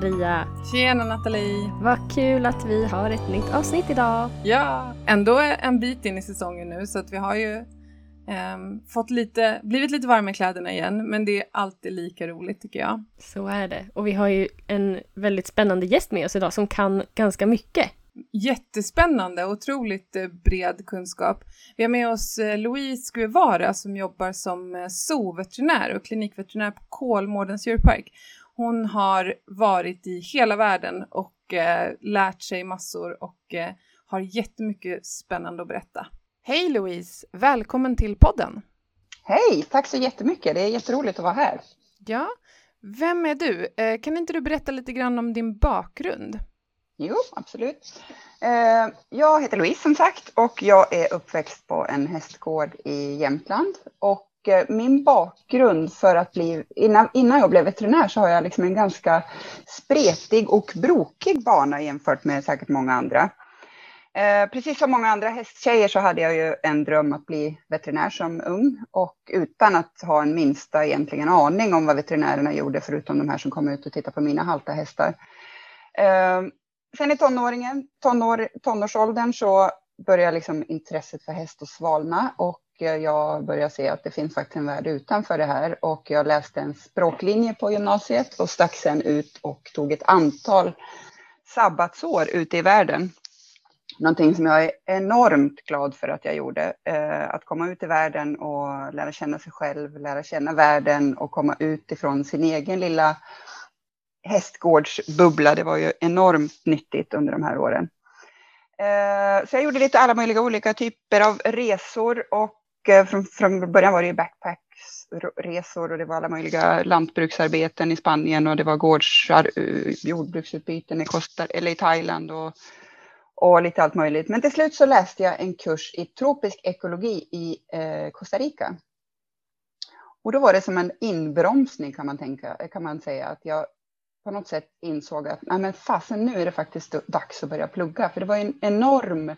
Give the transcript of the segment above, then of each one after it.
Maria! Tjena Nathalie! Vad kul att vi har ett nytt avsnitt idag. Ja, ändå en bit in i säsongen nu så att vi har ju um, fått lite, blivit lite varma i kläderna igen men det är alltid lika roligt tycker jag. Så är det. Och vi har ju en väldigt spännande gäst med oss idag som kan ganska mycket. Jättespännande, otroligt eh, bred kunskap. Vi har med oss eh, Louise Guevara som jobbar som eh, zoo-veterinär och klinikveterinär på Kolmårdens djurpark. Hon har varit i hela världen och eh, lärt sig massor och eh, har jättemycket spännande att berätta. Hej Louise! Välkommen till podden! Hej! Tack så jättemycket! Det är jätteroligt att vara här. Ja, vem är du? Eh, kan inte du berätta lite grann om din bakgrund? Jo, absolut. Eh, jag heter Louise som sagt och jag är uppväxt på en hästgård i Jämtland och Eh, min bakgrund för att bli, innan, innan jag blev veterinär så har jag liksom en ganska spretig och brokig bana jämfört med säkert många andra. Eh, precis som många andra hästtjejer så hade jag ju en dröm att bli veterinär som ung och utan att ha en minsta egentligen aning om vad veterinärerna gjorde förutom de här som kom ut och tittade på mina halta hästar. Eh, sen i tonåringen, tonår, tonårsåldern så började liksom intresset för häst att svalna och Eh, jag började se att det finns faktiskt en värld utanför det här och jag läste en språklinje på gymnasiet och stack sen ut och tog ett antal sabbatsår ute i världen. Någonting som jag är enormt glad för att jag gjorde. Eh, att komma ut i världen och lära känna sig själv, lära känna världen och komma ut ifrån sin egen lilla hästgårdsbubbla. Det var ju enormt nyttigt under de här åren. Eh, så jag gjorde lite alla möjliga olika typer av resor och från, från början var det ju backpacksresor och det var alla möjliga lantbruksarbeten i Spanien och det var gårdsar, eh, jordbruksutbyten i, Costa, eller i Thailand och, och lite allt möjligt. Men till slut så läste jag en kurs i tropisk ekologi i eh, Costa Rica. Och då var det som en inbromsning kan man, tänka, kan man säga, att jag på något sätt insåg att nej men fasen nu är det faktiskt dags att börja plugga, för det var en enorm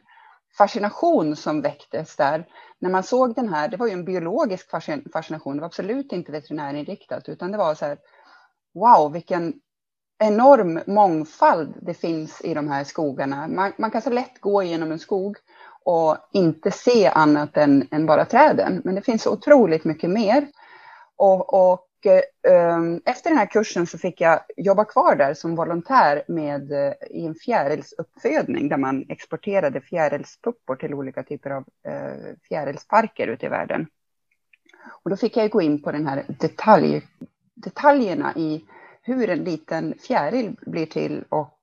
fascination som väcktes där. När man såg den här, det var ju en biologisk fascination, det var absolut inte veterinärinriktat, utan det var så här, wow, vilken enorm mångfald det finns i de här skogarna. Man, man kan så lätt gå igenom en skog och inte se annat än, än bara träden, men det finns så otroligt mycket mer. Och, och Eh, ehm, efter den här kursen så fick jag jobba kvar där som volontär med, eh, i en fjärilsuppfödning där man exporterade fjärilspuppor till olika typer av eh, fjärilsparker ute i världen. Och då fick jag gå in på den här detalj, detaljerna i hur en liten fjäril blir till och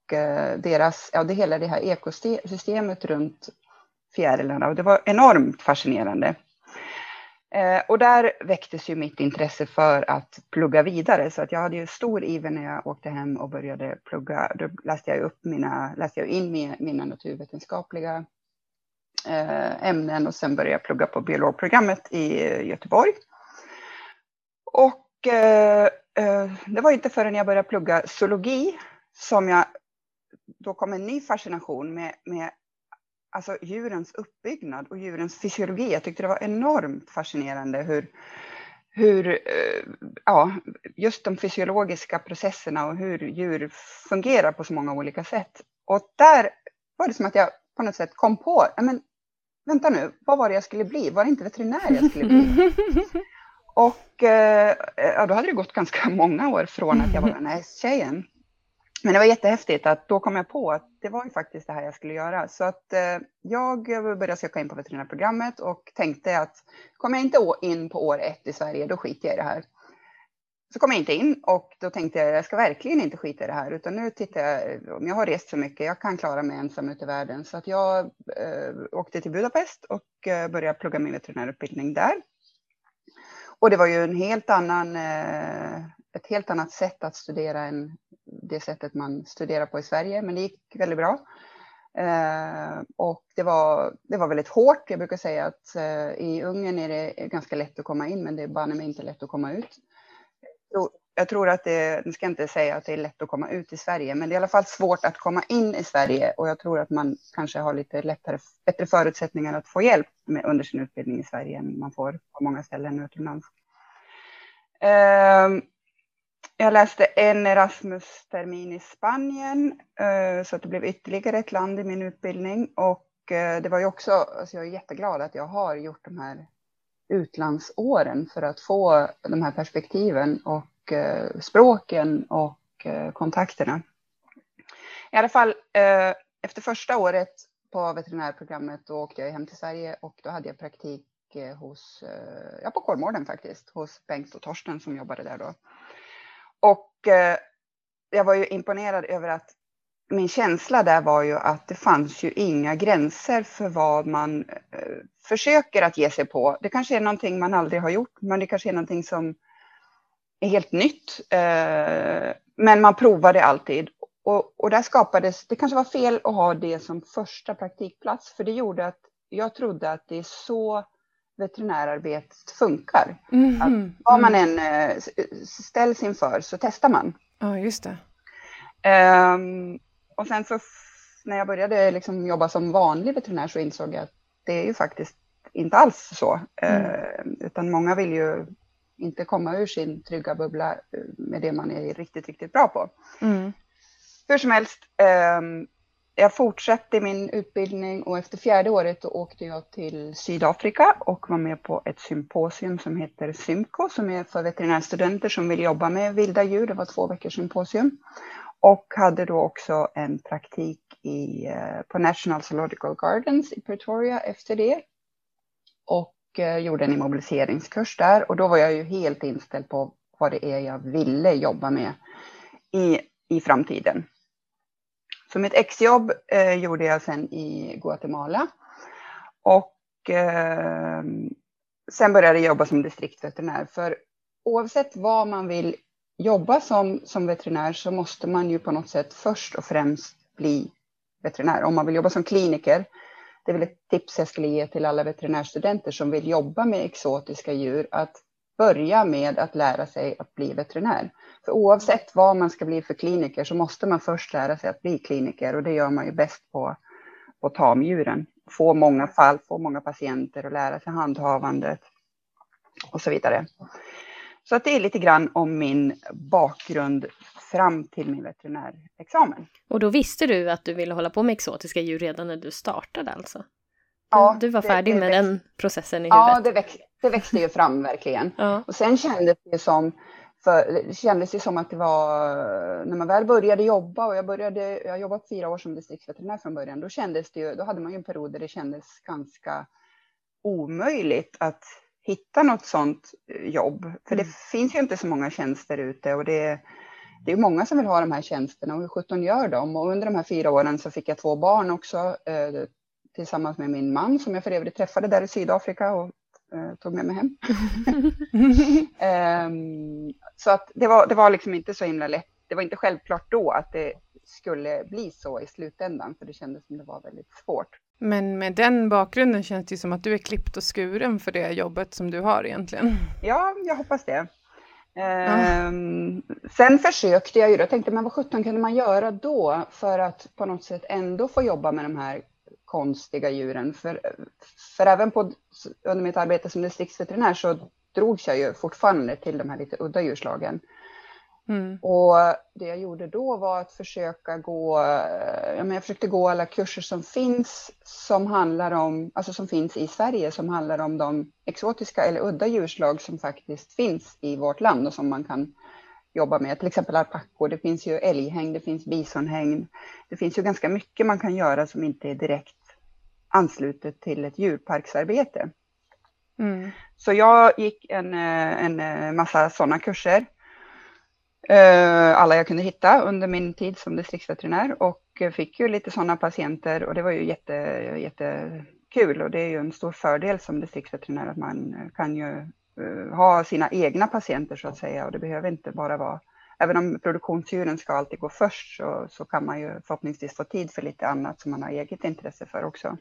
deras, ja, det hela det här ekosystemet runt fjärilarna. Och det var enormt fascinerande. Eh, och där väcktes ju mitt intresse för att plugga vidare, så att jag hade ju stor iver när jag åkte hem och började plugga. Då läste jag upp mina, läste jag in mina naturvetenskapliga eh, ämnen och sen började jag plugga på biologprogrammet i Göteborg. Och eh, eh det var inte förrän jag började plugga zoologi som jag då kom en ny fascination med, med alltså djurens uppbyggnad och djurens fysiologi. Jag tyckte det var enormt fascinerande hur, hur eh, ja, just de fysiologiska processerna och hur djur fungerar på så många olika sätt. Och där var det som att jag på något sätt kom på, men vänta nu, vad var det jag skulle bli? Var det inte veterinär jag skulle bli? och eh, ja, då hade det gått ganska många år från att jag var den här hästtjejen men det var jättehäftigt att då kom jag på att det var ju faktiskt det här jag skulle göra. Så att eh, jag började söka in på veterinärprogrammet och tänkte att kommer jag inte in på år ett i Sverige, då skiter jag i det här. så kom jag inte in och då tänkte jag jag ska verkligen inte skita i det här utan nu tittar jag om jag har rest så mycket, jag kan klara mig ensam ute i världen. Så att jag eh, åkte till Budapest och eh, började plugga min veterinärutbildning där. Och det var ju en helt annan, eh, ett helt annat sätt att studera än det sättet man studerar på i Sverige, men det gick väldigt bra. Eh, och det var, det var väldigt hårt. Jag brukar säga att eh, i Ungern är det ganska lätt att komma in, men det är banne mig inte lätt att komma ut. Så jag tror att det, nu ska jag inte säga att det är lätt att komma ut i Sverige, men det är i alla fall svårt att komma in i Sverige och jag tror att man kanske har lite lättare, bättre förutsättningar att få hjälp med, under sin utbildning i Sverige än man får på många ställen utomlands. Eh, jag läste en Erasmus-termin i Spanien, eh, så att det blev ytterligare ett land i min utbildning. Och eh, det var ju också, alltså jag är jätteglad att jag har gjort de här utlandsåren för att få de här perspektiven och eh, språken och kontakterna. I alla fall, efter första året på veterinärprogrammet då åkte jag hem till Sverige och då hade jag praktik hos, ja på Kolmården faktiskt, hos Bengt och Torsten som jobbade där då. Och eh, jag var ju imponerad över att min känsla där var ju att det fanns ju inga gränser för vad man eh, försöker att ge sig på. Det kanske är någonting man aldrig har gjort, men det kanske är någonting som är helt nytt. Eh, men man provar det alltid. Och, och där skapades, det kanske var fel att ha det som första praktikplats, för det gjorde att jag trodde att det är så veterinärarbetet funkar. Mm -hmm. Vad man än äh, ställs inför så testar man. Ja, just det. Um, och sen så när jag började liksom jobba som vanlig veterinär så insåg jag att det är ju faktiskt inte alls så. Mm. Uh, utan många vill ju inte komma ur sin trygga bubbla eh, med det man är riktigt, riktigt bra på. Mm. Hur som helst, um, jag fortsatte min utbildning och efter fjärde året åkte jag till Sydafrika och var med på ett symposium som heter Symco som är för veterinärstudenter som vill jobba med vilda djur. Det var två veckors symposium. Och hade då också en praktik i, eh, på National Zoological Gardens i Pretoria efter det. Och eh, gjorde en immobiliseringskurs där och då var jag ju helt inställd på vad det är jag ville jobba med i, i framtiden. Så mitt exjobb eh, gjorde jag sen i Guatemala. Och eh, sen började jag jobba som distriktsveterinär. För oavsett vad man vill jobba som, som veterinär så måste man ju på något sätt först och främst bli veterinär. Om man vill jobba som kliniker, det är väl ett tips jag skulle ge till alla veterinärstudenter som vill jobba med exotiska djur, att börja med att lära sig att bli veterinär. För oavsett vad man ska bli för kliniker så måste man först lära sig att bli kliniker och det gör man ju bäst på, på tamdjuren. Få många fall, få många patienter och lära sig handhavandet och så vidare. Så att det är lite grann om min bakgrund fram till min veterinärexamen. Och då visste du att du ville hålla på med exotiska djur redan när du startade alltså? Ja, du var färdig det, det med den processen i huvudet? Ja, det, väx... det växte ju fram verkligen. Ja. Och sen kändes det som för det kändes ju som att det var, när man väl började jobba och jag började, jag jobbade fyra år som distriktsveterinär från början, då kändes det ju, då hade man ju en period där det kändes ganska omöjligt att hitta något sånt eh, jobb. För det mm. finns ju inte så många tjänster ute och det, det är många som vill ha de här tjänsterna och hur sjutton gör de? Och under de här fyra åren så fick jag två barn också eh, tillsammans med min man som jag för övrigt träffade där i Sydafrika och eh, tog med mig hem. um, så att det var, det var liksom inte så himla lätt. Det var inte självklart då att det skulle bli så i slutändan, för det kändes som det var väldigt svårt. Men med den bakgrunden känns det som att du är klippt och skuren för det jobbet som du har egentligen. Ja, jag hoppas det. Um, sen försökte jag ju, då tänkte men vad sjutton kunde man göra då för att på något sätt ändå få jobba med de här konstiga djuren. För, för även på, under mitt arbete som distriktsveterinär så drogs jag ju fortfarande till de här lite udda djurslagen. Mm. Och det jag gjorde då var att försöka gå, ja, men jag försökte gå alla kurser som finns som handlar om, alltså som finns i Sverige som handlar om de exotiska eller udda djurslag som faktiskt finns i vårt land och som man kan jobba med. Till exempel alpackor, det finns ju älghäng, det finns bisonhäng. Det finns ju ganska mycket man kan göra som inte är direkt anslutet till ett djurparksarbete. Mm. Så jag gick en, en massa sådana kurser eh, alla jag kunde hitta under min tid som distriktsveterinär och fick ju lite sådana patienter och det var ju jätte, jättekul och det är ju en stor fördel som distriktsveterinär att man kan ju eh, ha sina egna patienter så att säga och det behöver inte bara vara Även om produktionsdjuren ska alltid gå först så, så kan man ju förhoppningsvis få tid för lite annat som man har eget intresse för också.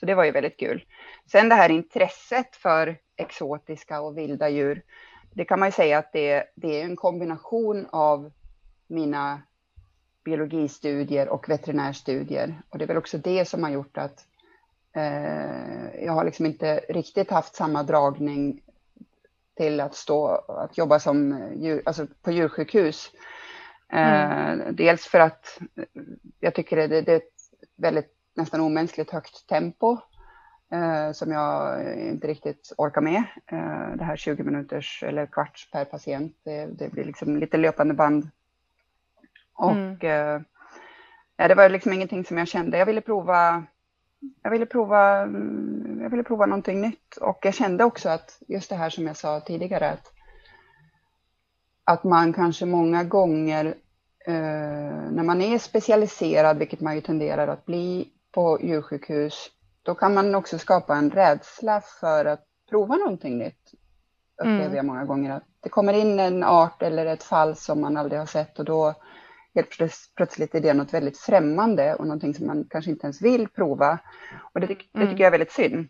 Så det var ju väldigt kul. Sen det här intresset för exotiska och vilda djur. Det kan man ju säga att det, det är en kombination av mina biologistudier och veterinärstudier. Och det är väl också det som har gjort att eh, jag har liksom inte riktigt haft samma dragning till att stå, att jobba som djur, alltså på djursjukhus. Mm. Eh, dels för att jag tycker det, det är ett väldigt nästan omänskligt högt tempo eh, som jag inte riktigt orkar med. Eh, det här 20 minuters eller kvarts per patient, det, det blir liksom lite löpande band. Och mm. eh, det var liksom ingenting som jag kände. Jag ville prova jag ville prova, mm, jag ville prova någonting nytt och jag kände också att just det här som jag sa tidigare att, att man kanske många gånger eh, när man är specialiserad, vilket man ju tenderar att bli på djursjukhus, då kan man också skapa en rädsla för att prova någonting nytt. Upplever mm. jag många gånger att det kommer in en art eller ett fall som man aldrig har sett och då helt plötsligt är det något väldigt främmande och någonting som man kanske inte ens vill prova. Och det, det tycker mm. jag är väldigt synd.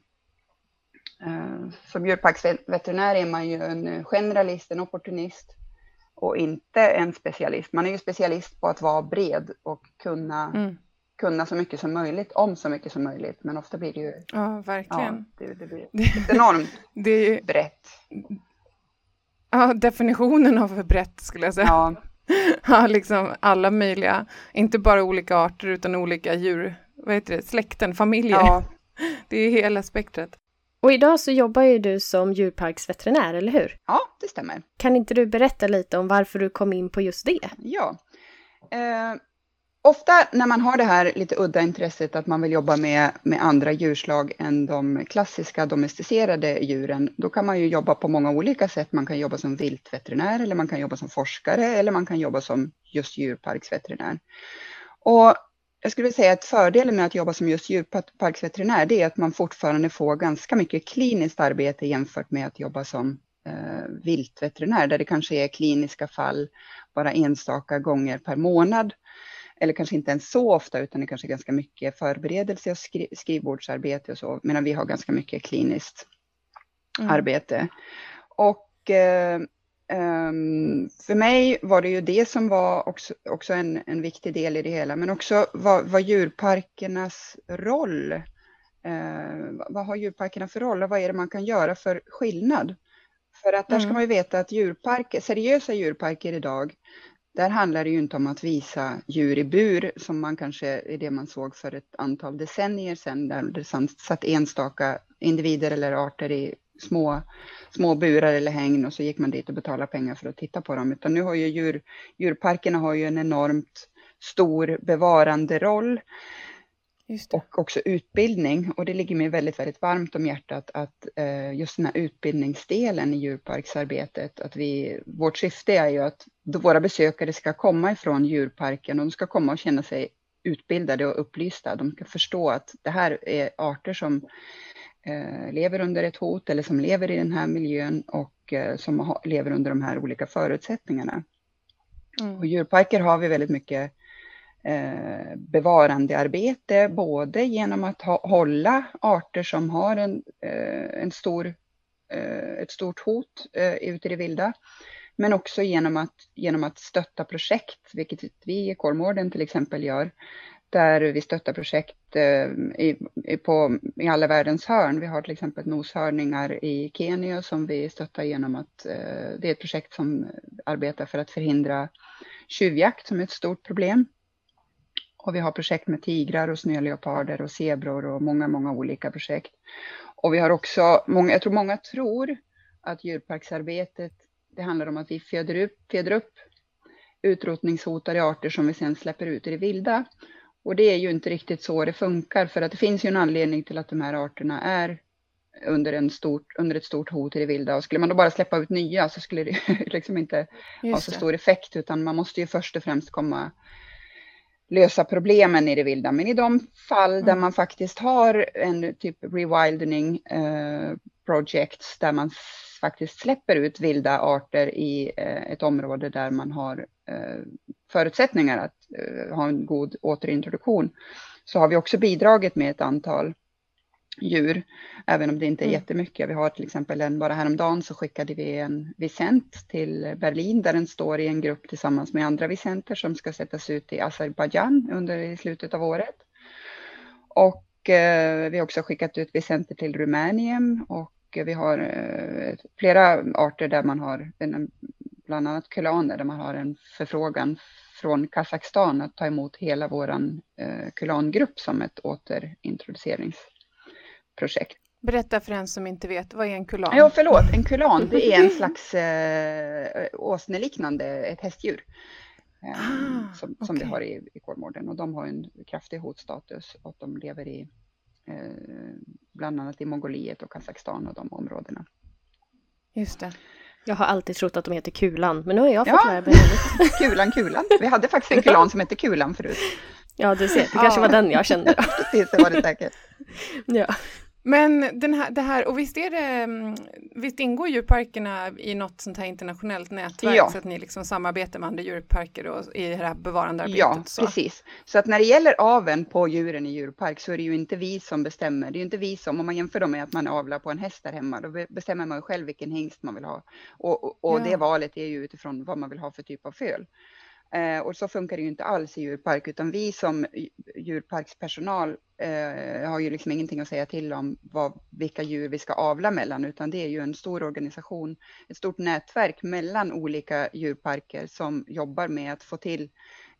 Eh, som djurparksveterinär är man ju en generalist, en opportunist och inte en specialist. Man är ju specialist på att vara bred och kunna, mm. Kunna så mycket som möjligt om så mycket som möjligt. Men ofta blir det ju... Ja, verkligen. Ja, det, det blir enormt det är, brett. Ja, definitionen av brett skulle jag säga. Ja. ja, liksom alla möjliga, inte bara olika arter utan olika djur, vad heter det, släkten, familjer. Ja. Det är hela spektrat. Och idag så jobbar ju du som djurparksveterinär, eller hur? Ja, det stämmer. Kan inte du berätta lite om varför du kom in på just det? Ja. Eh, ofta när man har det här lite udda intresset att man vill jobba med, med andra djurslag än de klassiska domesticerade djuren, då kan man ju jobba på många olika sätt. Man kan jobba som viltveterinär eller man kan jobba som forskare eller man kan jobba som just djurparksveterinär. Och jag skulle säga att fördelen med att jobba som just djurparksveterinär, det är att man fortfarande får ganska mycket kliniskt arbete jämfört med att jobba som eh, viltveterinär, där det kanske är kliniska fall bara enstaka gånger per månad eller kanske inte ens så ofta, utan det kanske är ganska mycket förberedelse och skri skrivbordsarbete och så, medan vi har ganska mycket kliniskt mm. arbete. Och eh, um, för mig var det ju det som var också, också en, en viktig del i det hela, men också vad, vad djurparkernas roll, eh, vad har djurparkerna för roll och vad är det man kan göra för skillnad? För att där ska mm. man ju veta att djurparker, seriösa djurparker idag, där handlar det ju inte om att visa djur i bur som man kanske är det man såg för ett antal decennier sedan där det satt enstaka individer eller arter i små, små burar eller hägn och så gick man dit och betalade pengar för att titta på dem. Utan nu har ju djur, djurparkerna har ju en enormt stor bevarande roll och också utbildning. Och det ligger mig väldigt, väldigt varmt om hjärtat att eh, just den här utbildningsdelen i djurparksarbetet, att vi, vårt syfte är ju att våra besökare ska komma ifrån djurparken och de ska komma och känna sig utbildade och upplysta. De ska förstå att det här är arter som eh, lever under ett hot eller som lever i den här miljön och eh, som lever under de här olika förutsättningarna. Mm. Och djurparker har vi väldigt mycket eh, bevarandearbete, både genom att ha, hålla arter som har en, eh, en stor, eh, ett stort hot eh, ute i det vilda, men också genom att, genom att stötta projekt, vilket vi i Kolmården till exempel gör, där vi stöttar projekt eh, i, på, i alla världens hörn. Vi har till exempel noshörningar i Kenya som vi stöttar genom att eh, det är ett projekt som arbetar för att förhindra tjuvjakt som är ett stort problem. Och vi har projekt med tigrar och snöleoparder och zebror och många, många olika projekt. Och vi har också, många, jag tror många tror att djurparksarbetet, det handlar om att vi föder upp, föder upp utrotningshotade arter som vi sedan släpper ut i det vilda. Och det är ju inte riktigt så det funkar, för att det finns ju en anledning till att de här arterna är under, en stort, under ett stort hot i det vilda. Och skulle man då bara släppa ut nya så skulle det liksom inte Just ha så stor effekt, utan man måste ju först och främst komma lösa problemen i det vilda. Men i de fall mm. där man faktiskt har en typ rewilding eh, projects där man faktiskt släpper ut vilda arter i eh, ett område där man har eh, förutsättningar att eh, ha en god återintroduktion så har vi också bidragit med ett antal djur, även om det inte är mm. jättemycket. Vi har till exempel en, bara häromdagen så skickade vi en Vicent till Berlin där den står i en grupp tillsammans med andra Vicenter som ska sättas ut i Azerbajdzjan under slutet av året. Och eh, vi har också skickat ut Vicenter till Rumänien och vi har eh, flera arter där man har, bland annat kulaner, där man har en förfrågan från Kazakstan att ta emot hela våran eh, kulangrupp som ett återintroduceringsprojekt. Berätta för en som inte vet, vad är en kulan? Ja, förlåt, en kulan det är en slags eh, åsneliknande, ett hästdjur. Eh, ah, som, som okay. vi har i, i Kolmården och de har en kraftig hotstatus och de lever i eh, bland annat i Mongoliet och Kazakstan och de områdena. Just det. Jag har alltid trott att de heter Kulan, men nu har jag fått ja. lära mig Kulan, Kulan. Vi hade faktiskt en kulan som hette Kulan förut. Ja, du ser. Det kanske var den jag kände. Precis, det var det säkert. ja. Men den här, det här, och visst, är det, mm, visst ingår djurparkerna i något sånt här internationellt nätverk ja. så att ni liksom samarbetar med andra djurparker och i det här bevarandearbetet? Ja, så. precis. Så att när det gäller aveln på djuren i djurpark så är det ju inte vi som bestämmer. Det är ju inte vi som, om man jämför dem med att man avlar på en häst där hemma, då bestämmer man själv vilken hingst man vill ha. Och, och, och ja. det valet är ju utifrån vad man vill ha för typ av föl. Eh, och så funkar det ju inte alls i djurpark, utan vi som djurparkspersonal eh, har ju liksom ingenting att säga till om vad, vilka djur vi ska avla mellan, utan det är ju en stor organisation, ett stort nätverk mellan olika djurparker som jobbar med att få till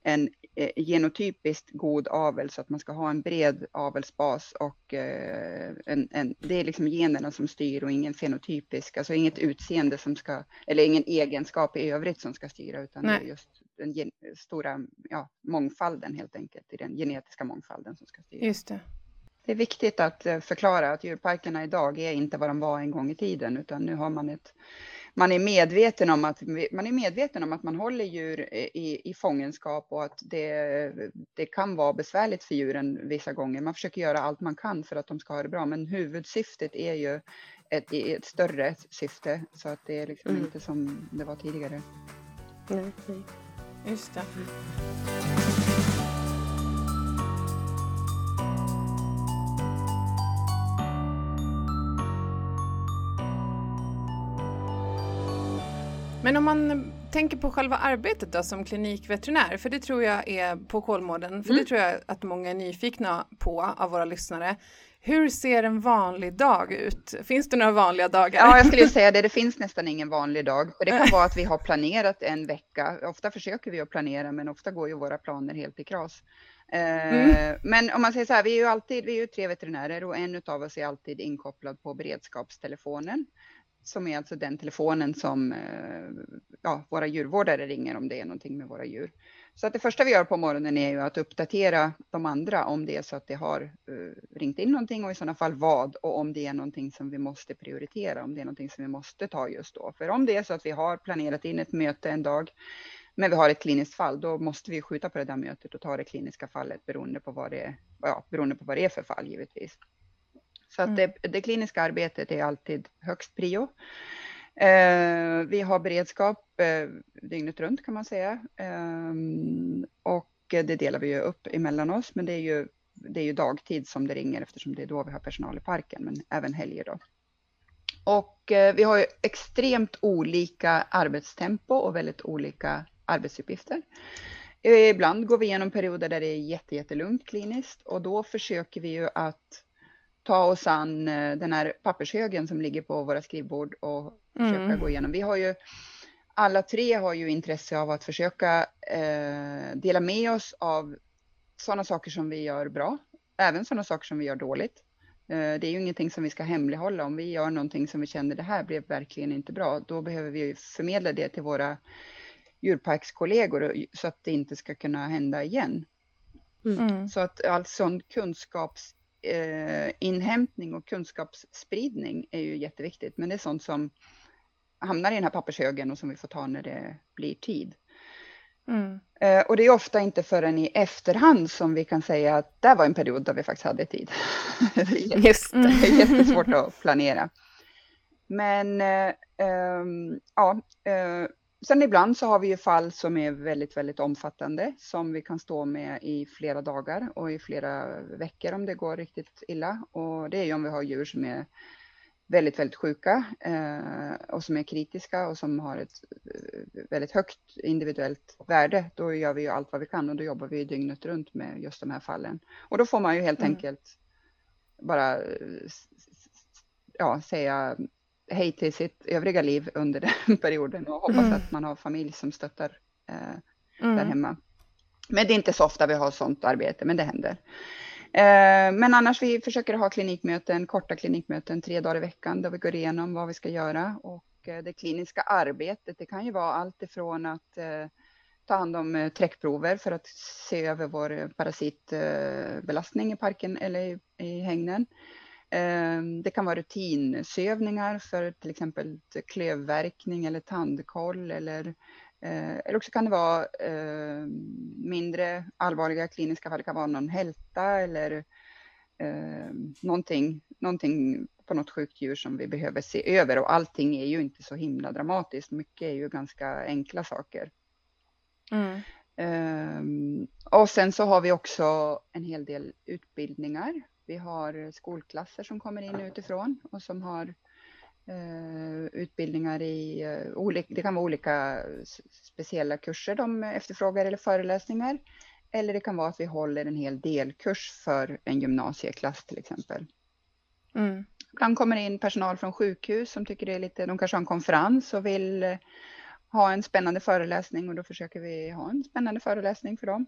en eh, genotypiskt god avel så att man ska ha en bred avelsbas och eh, en, en, det är liksom generna som styr och ingen fenotypisk, alltså inget utseende som ska, eller ingen egenskap i övrigt som ska styra utan Nej. det är just den stora ja, mångfalden helt enkelt, i den genetiska mångfalden som ska styra. Just det. Det är viktigt att eh, förklara att djurparkerna idag är inte vad de var en gång i tiden, utan nu har man ett man är medveten om att man är medveten om att man håller djur i, i fångenskap och att det, det kan vara besvärligt för djuren vissa gånger. Man försöker göra allt man kan för att de ska ha det bra, men huvudsyftet är ju ett, ett större syfte så att det är liksom mm. inte som det var tidigare. Nej, nej. Just det. Men om man tänker på själva arbetet då som klinikveterinär, för det tror jag är på Kolmården, för mm. det tror jag att många är nyfikna på av våra lyssnare. Hur ser en vanlig dag ut? Finns det några vanliga dagar? Ja, jag skulle säga det. Det finns nästan ingen vanlig dag. Det kan vara att vi har planerat en vecka. Ofta försöker vi att planera, men ofta går ju våra planer helt i kras. Eh, mm. Men om man säger så här, vi är ju alltid, vi är ju tre veterinärer och en av oss är alltid inkopplad på beredskapstelefonen som är alltså den telefonen som eh, ja, våra djurvårdare ringer om det är någonting med våra djur. Så att det första vi gör på morgonen är ju att uppdatera de andra om det är så att det har uh, ringt in någonting och i sådana fall vad och om det är någonting som vi måste prioritera, om det är någonting som vi måste ta just då. För om det är så att vi har planerat in ett möte en dag men vi har ett kliniskt fall, då måste vi skjuta på det där mötet och ta det kliniska fallet beroende på vad det, ja, beroende på vad det är för fall givetvis. Så att mm. det, det, kliniska arbetet är alltid högst prio. Eh, vi har beredskap eh, dygnet runt kan man säga. Eh, och det delar vi ju upp emellan oss, men det är ju det är ju dagtid som det ringer eftersom det är då vi har personal i parken, men även helger då. Och eh, vi har ju extremt olika arbetstempo och väldigt olika arbetsuppgifter. Eh, ibland går vi igenom perioder där det är jätte, jättelugnt kliniskt och då försöker vi ju att ta oss an eh, den här pappershögen som ligger på våra skrivbord och försöka mm. gå igenom. Vi har ju, alla tre har ju intresse av att försöka eh, dela med oss av sådana saker som vi gör bra, även sådana saker som vi gör dåligt. Eh, det är ju ingenting som vi ska hemlighålla. Om vi gör någonting som vi känner det här blev verkligen inte bra, då behöver vi förmedla det till våra djurparkskollegor så att det inte ska kunna hända igen. Mm. Så att all sån kunskaps eh, inhämtning och kunskapsspridning är ju jätteviktigt, men det är sånt som hamnar i den här pappershögen och som vi får ta när det blir tid. Mm. Eh, och det är ofta inte förrän i efterhand som vi kan säga att det var en period där vi faktiskt hade tid. det, är Just det. det är jättesvårt att planera. Men ehm, ja, eh, sen ibland så har vi ju fall som är väldigt, väldigt omfattande som vi kan stå med i flera dagar och i flera veckor om det går riktigt illa. Och det är ju om vi har djur som är väldigt, väldigt sjuka eh, och som är kritiska och som har ett eh, väldigt högt individuellt värde, då gör vi ju allt vad vi kan och då jobbar vi dygnet runt med just de här fallen. Och då får man ju helt mm. enkelt bara ja, säga hej till sitt övriga liv under den perioden och hoppas mm. att man har familj som stöttar eh, mm. där hemma. Men det är inte så ofta vi har sånt arbete, men det händer. Eh, men annars vi försöker ha klinikmöten, korta klinikmöten tre dagar i veckan där vi går igenom vad vi ska göra och eh, det kliniska arbetet. Det kan ju vara allt ifrån att eh, ta hand om eh, träckprover för att se över vår eh, parasitbelastning eh, i parken eller i hägnen. Det kan vara rutinsövningar för till exempel klövverkning eller tandkoll eller Eh, eller också kan det vara eh, mindre allvarliga kliniska fall. Det kan vara någon hälta eller eh, någonting, någonting på något sjukt djur som vi behöver se över. Och allting är ju inte så himla dramatiskt. Mycket är ju ganska enkla saker. Mm. Um, och sen så har vi också en hel del utbildningar. Vi har skolklasser som kommer in utifrån och som har Eh, utbildningar i eh, olika, det kan vara olika speciella kurser de efterfrågar eller föreläsningar. Eller det kan vara att vi håller en hel delkurs för en gymnasieklass till exempel. Mm. Ibland kommer det in personal från sjukhus som tycker det är lite, de kanske har en konferens och vill eh, ha en spännande föreläsning och då försöker vi ha en spännande föreläsning för dem.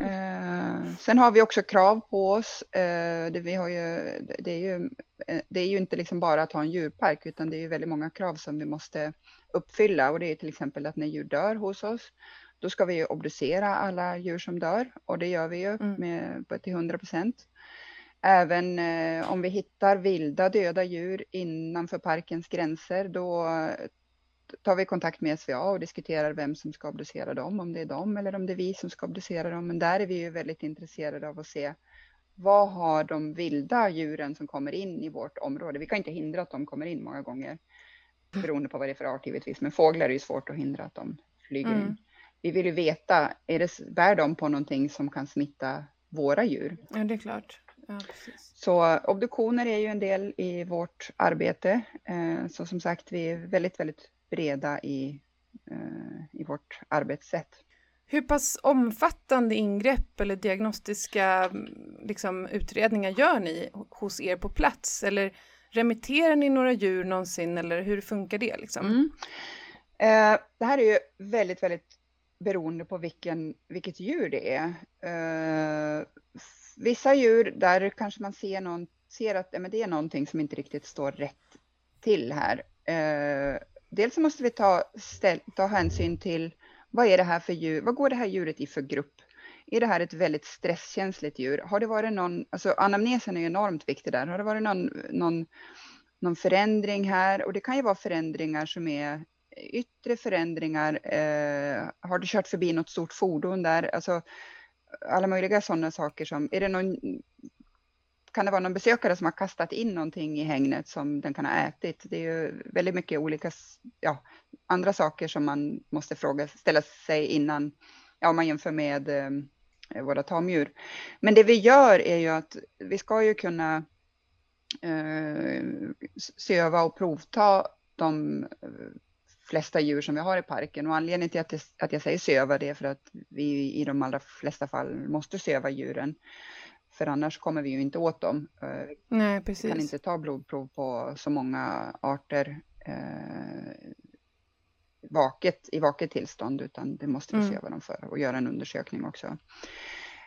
eh, sen har vi också krav på oss. Eh, det, vi har ju, det, är ju, eh, det är ju inte liksom bara att ha en djurpark utan det är ju väldigt många krav som vi måste uppfylla och det är till exempel att när djur dör hos oss då ska vi ju obducera alla djur som dör och det gör vi ju mm. med, till 100 procent. Även eh, om vi hittar vilda döda djur innanför parkens gränser, då tar vi kontakt med SVA och diskuterar vem som ska obducera dem, om det är dem eller om det är vi som ska obducera dem. Men där är vi ju väldigt intresserade av att se vad har de vilda djuren som kommer in i vårt område? Vi kan inte hindra att de kommer in många gånger beroende på vad det är för art givetvis, men fåglar är ju svårt att hindra att de flyger mm. in. Vi vill ju veta, är det, bär de på någonting som kan smitta våra djur? Ja, det är klart. Ja, så obduktioner är ju en del i vårt arbete. Eh, så som sagt, vi är väldigt, väldigt breda i, eh, i vårt arbetssätt. Hur pass omfattande ingrepp eller diagnostiska mm, liksom, utredningar gör ni hos er på plats? Eller remitterar ni några djur någonsin eller hur funkar det? Liksom? Mm. Eh, det här är ju väldigt, väldigt beroende på vilken, vilket djur det är. Eh, vissa djur, där kanske man ser, någon, ser att ja, men det är någonting som inte riktigt står rätt till här. Dels måste vi ta, ställ, ta hänsyn till vad är det här för djur? Vad går det här djuret i för grupp? Är det här ett väldigt stresskänsligt djur? Har det varit någon, alltså anamnesen är enormt viktig där. Har det varit någon, någon, någon förändring här? Och det kan ju vara förändringar som är yttre förändringar. Eh, har du kört förbi något stort fordon där? Alltså alla möjliga sådana saker som, är det någon kan det vara någon besökare som har kastat in någonting i hängnet som den kan ha ätit? Det är ju väldigt mycket olika, ja, andra saker som man måste fråga, ställa sig innan, ja, om man jämför med eh, våra tamdjur. Men det vi gör är ju att vi ska ju kunna eh, söva och provta de eh, flesta djur som vi har i parken och anledningen till att, det, att jag säger söva det är för att vi i de allra flesta fall måste söva djuren. För annars kommer vi ju inte åt dem. Eh, Nej, precis. Vi kan inte ta blodprov på så många arter eh, vaket, i vaket tillstånd, utan det måste vi mm. se vad de för och göra en undersökning också.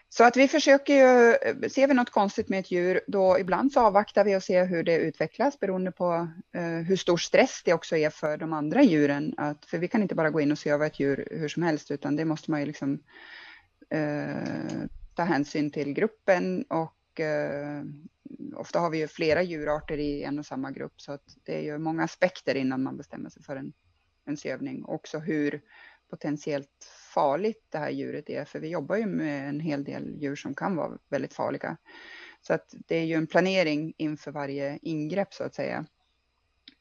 Så att vi försöker ju, ser vi något konstigt med ett djur, då ibland så avvaktar vi och ser hur det utvecklas beroende på eh, hur stor stress det också är för de andra djuren. Att, för vi kan inte bara gå in och se över ett djur hur som helst, utan det måste man ju liksom eh, ta hänsyn till gruppen och eh, ofta har vi ju flera djurarter i en och samma grupp så att det är ju många aspekter innan man bestämmer sig för en, en sövning. Också hur potentiellt farligt det här djuret är, för vi jobbar ju med en hel del djur som kan vara väldigt farliga. Så att det är ju en planering inför varje ingrepp så att säga.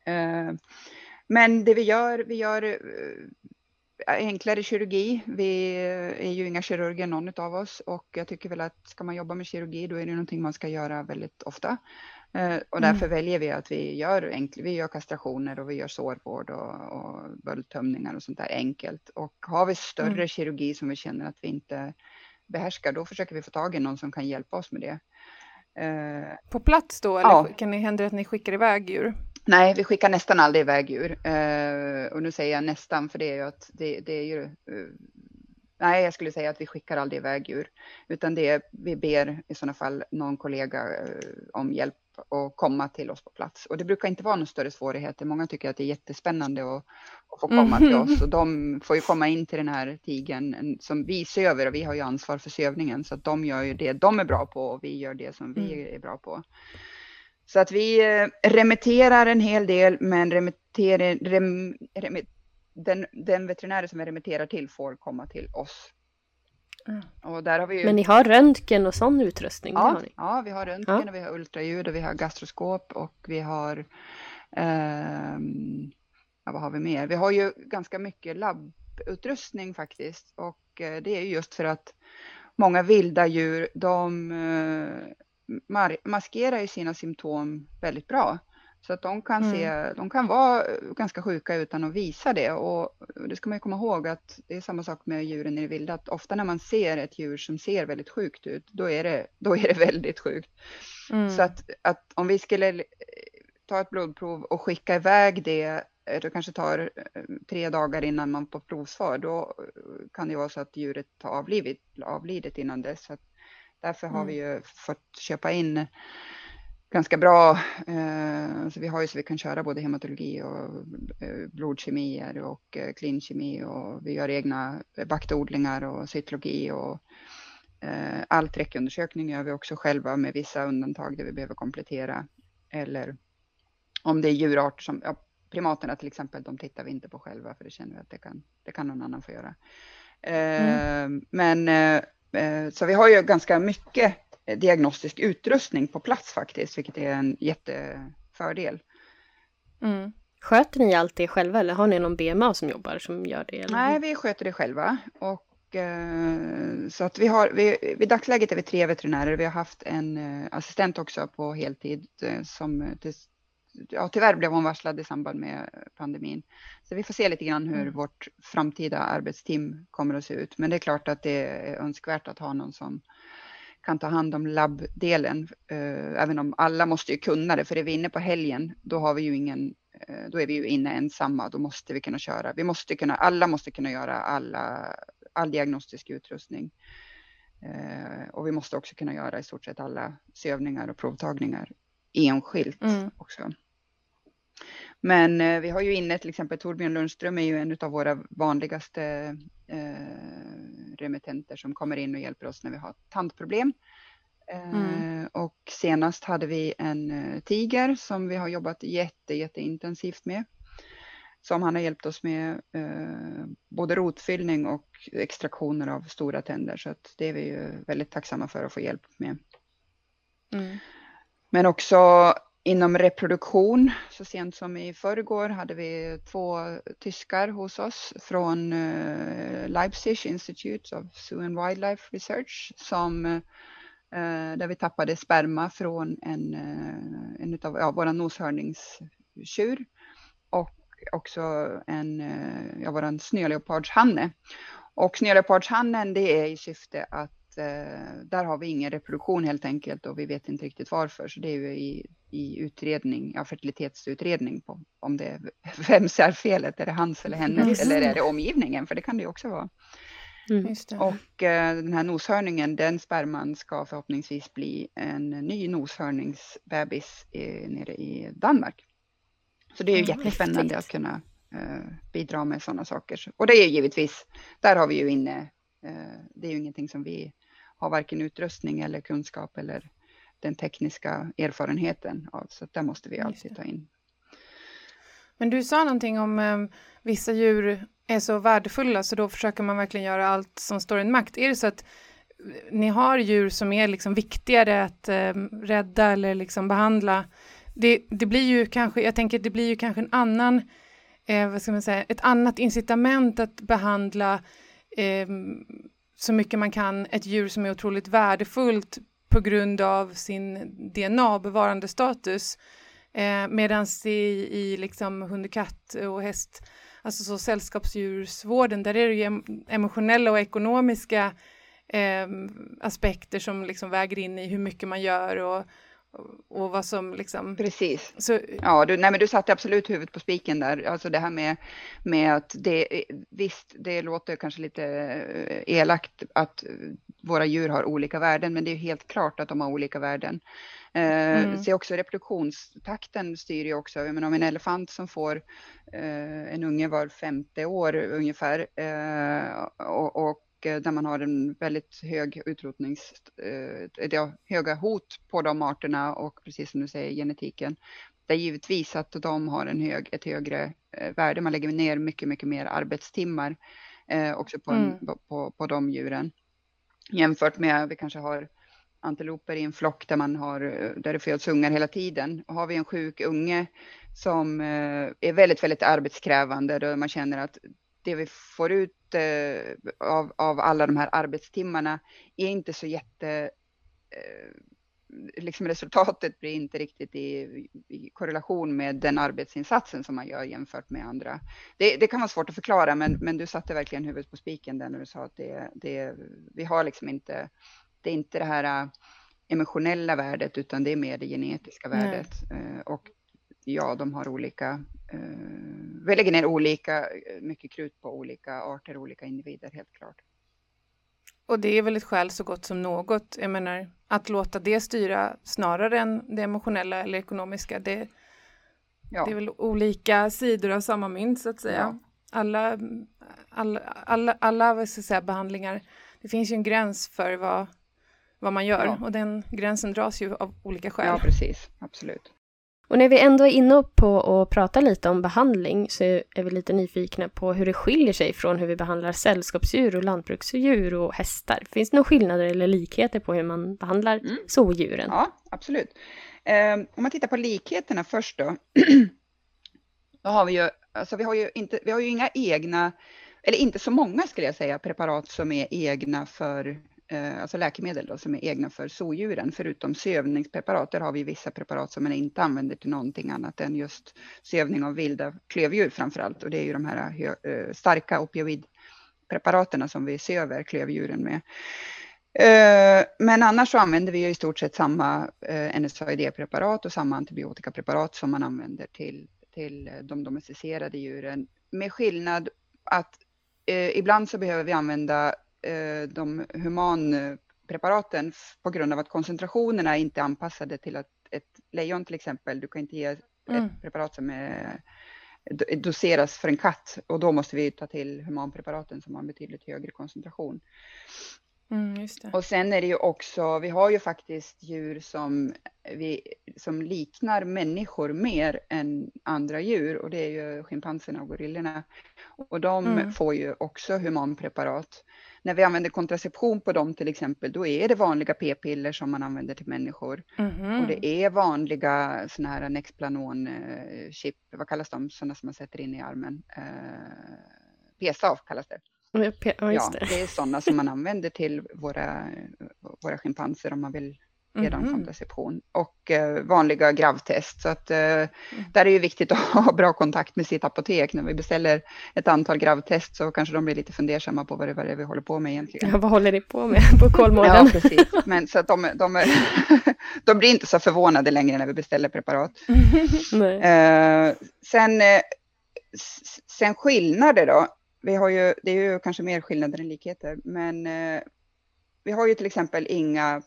Eh, men det vi gör, vi gör eh, enklare kirurgi. Vi är ju inga kirurger någon av oss och jag tycker väl att ska man jobba med kirurgi då är det någonting man ska göra väldigt ofta. Eh, och mm. därför mm. väljer vi att vi gör, enkl, vi gör kastrationer och vi gör sårvård och, och böldtömningar och sånt där enkelt. Och har vi större mm. kirurgi som vi känner att vi inte behärskar, då försöker vi få tag i någon som kan hjälpa oss med det. Eh, På plats då, eller ja. kan det hända att ni skickar iväg djur? Nej, vi skickar nästan aldrig iväg djur. Uh, och nu säger jag nästan för det är ju att det, det är ju... Uh, nej, jag skulle säga att vi skickar aldrig iväg djur. Utan det är, vi ber i sådana fall någon kollega uh, om hjälp att komma till oss på plats. Och det brukar inte vara några större svårigheter. Många tycker att det är jättespännande att, att få komma mm. till oss. Och de får ju komma in till den här tigen som vi söver och vi har ju ansvar för sövningen. Så att de gör ju det de är bra på och vi gör det som vi mm. är bra på. Så att vi eh, remitterar en hel del, men remitterar, rem, rem, den, den veterinär som vi remitterar till får komma till oss. Mm. Ju... Men ni har röntgen och sån utrustning? Ja, ja vi har röntgen ja. och vi har ultraljud och vi har gastroskop och vi har eh, ja, vad har vi mer? Vi har ju ganska mycket labbutrustning faktiskt och eh, det är just för att många vilda djur, de eh, maskerar ju sina symptom väldigt bra. Så att de kan, se, mm. de kan vara ganska sjuka utan att visa det. Och det ska man komma ihåg att det är samma sak med djuren i det vilda. Att ofta när man ser ett djur som ser väldigt sjukt ut, då är det, då är det väldigt sjukt. Mm. Så att, att om vi skulle ta ett blodprov och skicka iväg det, eh, det kanske tar eh, tre dagar innan man får provsvar, då kan det vara så att djuret har avlidit, avlidit innan dess. Så Därför har mm. vi ju fått köpa in ganska bra, eh, alltså vi har ju så vi kan köra både hematologi och eh, blodkemier och eh, klinkemi och vi gör egna baktodlingar och cytologi och eh, all träckundersökning gör vi också själva med vissa undantag där vi behöver komplettera. Eller om det är djurarter som, ja, primaterna till exempel, de tittar vi inte på själva för det känner vi att det kan, det kan någon annan få göra. Mm. Men eh, Eh, så vi har ju ganska mycket diagnostisk utrustning på plats faktiskt, vilket är en jättefördel. Mm. Sköter ni allt det själva eller har ni någon BMA som jobbar som gör det? Eller? Nej, vi sköter det själva. Och, eh, så att vi har, vi, vid dagsläget är vi tre veterinärer. Vi har haft en eh, assistent också på heltid som ja, tyvärr blev hon varslad i samband med pandemin. Så vi får se lite grann hur mm. vårt framtida arbetsteam kommer att se ut. Men det är klart att det är önskvärt att ha någon som kan ta hand om labbdelen. Eh, även om alla måste ju kunna det, för är vi inne på helgen, då har vi ju ingen, eh, då är vi ju inne ensamma, då måste vi kunna köra. Vi måste kunna, alla måste kunna göra alla, all diagnostisk utrustning. Eh, och vi måste också kunna göra i stort sett alla sövningar och provtagningar enskilt mm. också. Men eh, vi har ju inne till exempel Torbjörn Lundström är ju en av våra vanligaste eh, remittenter som kommer in och hjälper oss när vi har tandproblem. Eh, mm. Och senast hade vi en eh, tiger som vi har jobbat jätte, jätteintensivt med. Som han har hjälpt oss med eh, både rotfyllning och extraktioner av stora tänder. Så att det är vi ju väldigt tacksamma för att få hjälp med. Mm. Men också Inom reproduktion, så sent som i förrgår hade vi två tyskar hos oss från eh, Leipzig Institute of Zoo and Wildlife Research som eh, där vi tappade sperma från en, eh, en av ja, våra noshörningstjur och också en, ja, våran snöleopardshanne. Och snöleopardshannen det är i syfte att där har vi ingen reproduktion helt enkelt och vi vet inte riktigt varför. Så det är ju i i utredning, ja, fertilitetsutredning på om det är vem är felet, är det hans eller hennes eller är det omgivningen, för det kan det ju också vara. Mm. Och eh, den här noshörningen, den sperman ska förhoppningsvis bli en ny noshörningsbebis i, nere i Danmark. Så det är ju mm, jättespännande häftigt. att kunna eh, bidra med sådana saker. Och det är givetvis, där har vi ju inne, eh, det är ju ingenting som vi har varken utrustning eller kunskap eller den tekniska erfarenheten av. Så där måste vi alltid ta in. Men du sa någonting om eh, vissa djur är så värdefulla så då försöker man verkligen göra allt som står i en makt. Är det så att ni har djur som är liksom viktigare att eh, rädda eller liksom behandla? Det, det blir ju kanske, jag tänker det blir ju kanske en annan, eh, vad ska man säga, ett annat incitament att behandla eh, så mycket man kan ett djur som är otroligt värdefullt på grund av sin DNA-bevarande status. Eh, Medan i, i liksom hund, katt och häst, alltså så sällskapsdjursvården, där är det ju emotionella och ekonomiska eh, aspekter som liksom väger in i hur mycket man gör och, och vad som liksom... Precis. Så... Ja, du, nej, men du satte absolut huvudet på spiken där. Alltså det här med, med att det, visst, det låter kanske lite eh, elakt att våra djur har olika värden, men det är helt klart att de har olika värden. Eh, mm. Se också reproduktionstakten styr ju också. Jag menar, om en elefant som får eh, en unge var femte år ungefär eh, och, och där man har en väldigt hög utrotnings, eh, höga hot på de arterna och precis som du säger genetiken. Det är givetvis att de har en hög, ett högre eh, värde. Man lägger ner mycket, mycket mer arbetstimmar eh, också på, en, mm. på, på de djuren. Jämfört med, vi kanske har antiloper i en flock där man har, där det föds ungar hela tiden. Och har vi en sjuk unge som är väldigt, väldigt arbetskrävande, då man känner att det vi får ut eh, av, av alla de här arbetstimmarna är inte så jätte... Eh, liksom resultatet blir inte riktigt i, i, korrelation med den arbetsinsatsen som man gör jämfört med andra. Det, det, kan vara svårt att förklara, men, men du satte verkligen huvudet på spiken där när du sa att det, det, vi har liksom inte, det är inte det här äh, emotionella värdet, utan det är mer det genetiska värdet. Mm. Och ja, de har olika, eh, vi lägger ner olika eh, mycket krut på olika arter, olika individer helt klart. Och det är väl ett skäl så gott som något, jag menar att låta det styra snarare än det emotionella eller ekonomiska, det, ja. det är väl olika sidor av samma mynt så att säga. Ja. Alla, alla, alla, alla vad ska säga, behandlingar, det finns ju en gräns för vad, vad man gör ja. och den gränsen dras ju av olika skäl. Ja, precis, absolut. Och när vi ändå är inne på att prata lite om behandling så är vi lite nyfikna på hur det skiljer sig från hur vi behandlar sällskapsdjur och lantbruksdjur och hästar. Finns det några skillnader eller likheter på hur man behandlar mm. zoodjuren? Ja, absolut. Eh, om man tittar på likheterna först då. då har vi ju, alltså vi har ju inte, vi har ju inga egna, eller inte så många skulle jag säga, preparat som är egna för Eh, alltså läkemedel då, som är egna för sodjuren, Förutom sövningspreparat, där har vi vissa preparat som man inte använder till någonting annat än just sövning av vilda klövdjur framför allt. Och det är ju de här eh, starka opioidpreparaten som vi söver klövdjuren med. Eh, men annars så använder vi i stort sett samma NSAID-preparat och samma antibiotikapreparat som man använder till, till de domesticerade djuren. Med skillnad att ibland så behöver vi använda de humanpreparaten på grund av att koncentrationerna inte är anpassade till att ett lejon till exempel, du kan inte ge mm. ett preparat som är, doseras för en katt och då måste vi ta till humanpreparaten som har en betydligt högre koncentration. Mm, och sen är det ju också, vi har ju faktiskt djur som, vi, som liknar människor mer än andra djur och det är ju schimpanserna och gorillorna. Och de mm. får ju också humanpreparat när vi använder kontraception på dem till exempel, då är det vanliga p-piller som man använder till människor. Mm. Och det är vanliga sådana här Nexplanon-chip, vad kallas de, sådana som man sätter in i armen? Eh, PSAF kallas det. Ja, ja, det är sådana som man använder till våra, våra schimpanser om man vill redan mm. kontraception och eh, vanliga gravtest. Så att eh, mm. där är det viktigt att ha bra kontakt med sitt apotek. När vi beställer ett antal gravtest så kanske de blir lite fundersamma på vad det, vad det är vi håller på med egentligen. Ja, vad håller ni på med på Kolmården? ja, precis. Men så att de, de, de blir inte så förvånade längre när vi beställer preparat. eh, sen, eh, sen skillnader då. Vi har ju, det är ju kanske mer skillnader än likheter, men eh, vi har ju till exempel inga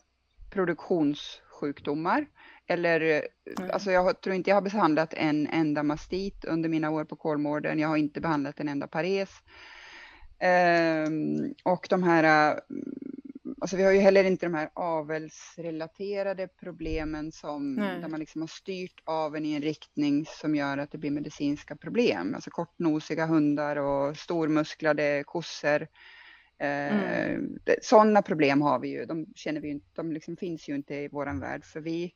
produktionssjukdomar. Eller, mm. alltså jag tror inte jag har behandlat en enda mastit under mina år på Kolmården. Jag har inte behandlat en enda pares. Um, och de här, alltså vi har ju heller inte de här avelsrelaterade problemen som där man liksom har styrt aveln i en riktning som gör att det blir medicinska problem. Alltså kortnosiga hundar och stormusklade kossor. Eh, mm. Sådana problem har vi ju. De känner vi inte, de liksom finns ju inte i våran värld för vi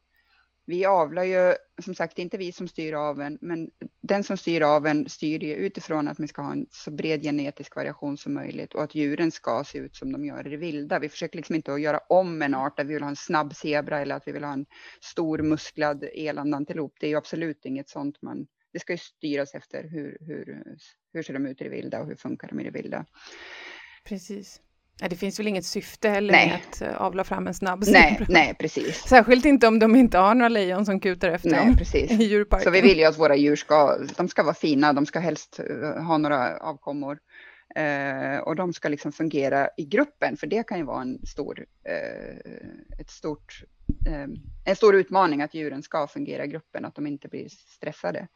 vi avlar ju, som sagt, inte vi som styr aveln, men den som styr aveln styr ju utifrån att man ska ha en så bred genetisk variation som möjligt och att djuren ska se ut som de gör i det vilda. Vi försöker liksom inte att göra om en art där vi vill ha en snabb zebra eller att vi vill ha en stor musklad elandantilop. Det är ju absolut inget sånt man, det ska ju styras efter hur, hur, hur ser de ut i det vilda och hur funkar de i det vilda. Precis. Det finns väl inget syfte heller nej. med att eh, avla fram en snabb nej, nej, precis. Särskilt inte om de inte har några lejon som kutar efter nej, dem precis. i djurparken. Så vi vill ju att våra djur ska, de ska vara fina, de ska helst eh, ha några avkommor. Eh, och de ska liksom fungera i gruppen, för det kan ju vara en stor, eh, ett stort, eh, en stor utmaning att djuren ska fungera i gruppen, att de inte blir stressade.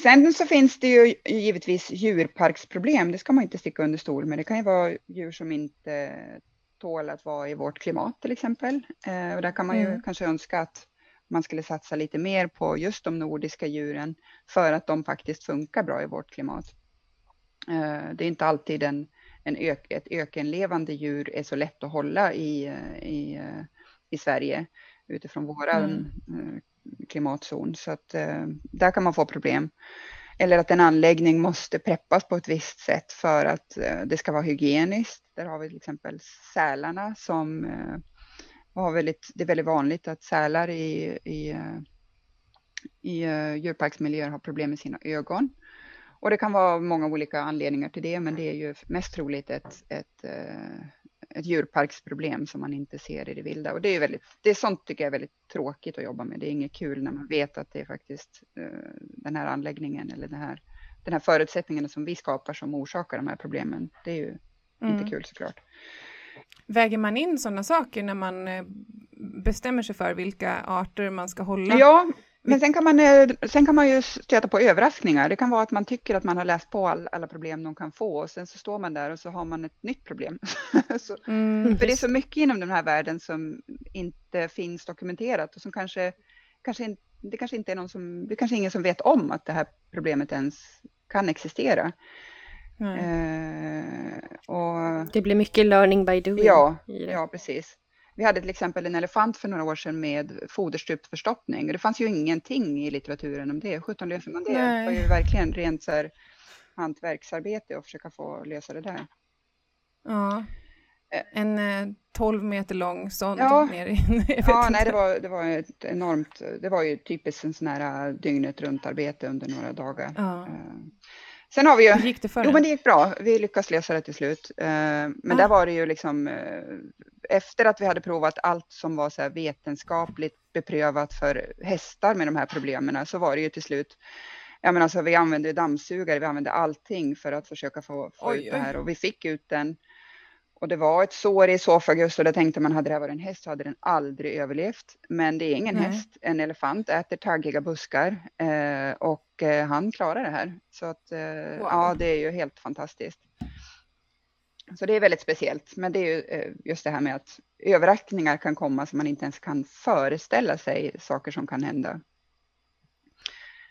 Eh, Sen så finns det ju givetvis djurparksproblem. Det ska man inte sticka under stol med. Det kan ju vara djur som inte tål att vara i vårt klimat till exempel. Eh, och där kan man ju mm. kanske önska att man skulle satsa lite mer på just de nordiska djuren för att de faktiskt funkar bra i vårt klimat. Eh, det är inte alltid en, en ök, ett ökenlevande djur är så lätt att hålla i, i, eh, i Sverige utifrån våran mm klimatzon. Så att eh, där kan man få problem. Eller att en anläggning måste preppas på ett visst sätt för att eh, det ska vara hygieniskt. Där har vi till exempel sälarna som eh, har väldigt, det är väldigt vanligt att sälar i, i, eh, i uh, djurparksmiljöer har problem med sina ögon. Och det kan vara många olika anledningar till det, men det är ju mest troligt ett, ett, uh, ett djurparksproblem som man inte ser i det vilda. Och det är väldigt, det är sånt tycker jag är väldigt tråkigt att jobba med. Det är inget kul när man vet att det är faktiskt uh, den här anläggningen eller den här, den här förutsättningen som vi skapar som orsakar de här problemen. Det är ju mm. inte kul såklart. Väger man in sådana saker när man eh, bestämmer sig för vilka arter man ska hålla? Ja, men sen kan, man, eh, sen kan man ju stöta på överraskningar. Det kan vara att man tycker att man har läst på all, alla problem de kan få och sen så står man där och så har man ett nytt problem. så, mm. För det är så mycket inom den här världen som inte finns dokumenterat och som kanske, kanske det kanske inte är någon som, det kanske ingen som vet om att det här problemet ens kan existera. Eh, och, det blir mycket learning by doing. Ja, ja precis. Vi hade till exempel en elefant för några år sedan med foderstrupsförstoppning. Det fanns ju ingenting i litteraturen om det. 17 löser man det? Nej. Det var ju verkligen rent så här hantverksarbete att försöka få lösa det där. Ja, eh. en eh, 12 meter lång sond ja. ner i... ja, nej, det var, det var ett enormt, det var ju typiskt en sån här eh, dygnet runt arbete under några dagar. Ja. Eh, Sen har vi ju... Hur gick det för Jo, men det gick bra. Vi lyckades lösa det till slut. Men ah. där var det ju liksom efter att vi hade provat allt som var så vetenskapligt beprövat för hästar med de här problemen så var det ju till slut Ja, men alltså, vi använde dammsugare, vi använde allting för att försöka få, få oj, ut det här och vi fick ut den. Och det var ett sår i esofagus och då tänkte man hade det här varit en häst så hade den aldrig överlevt. Men det är ingen Nej. häst. En elefant äter taggiga buskar eh, och eh, han klarar det här. Så att eh, wow. ja, det är ju helt fantastiskt. Så det är väldigt speciellt. Men det är ju eh, just det här med att överraskningar kan komma som man inte ens kan föreställa sig saker som kan hända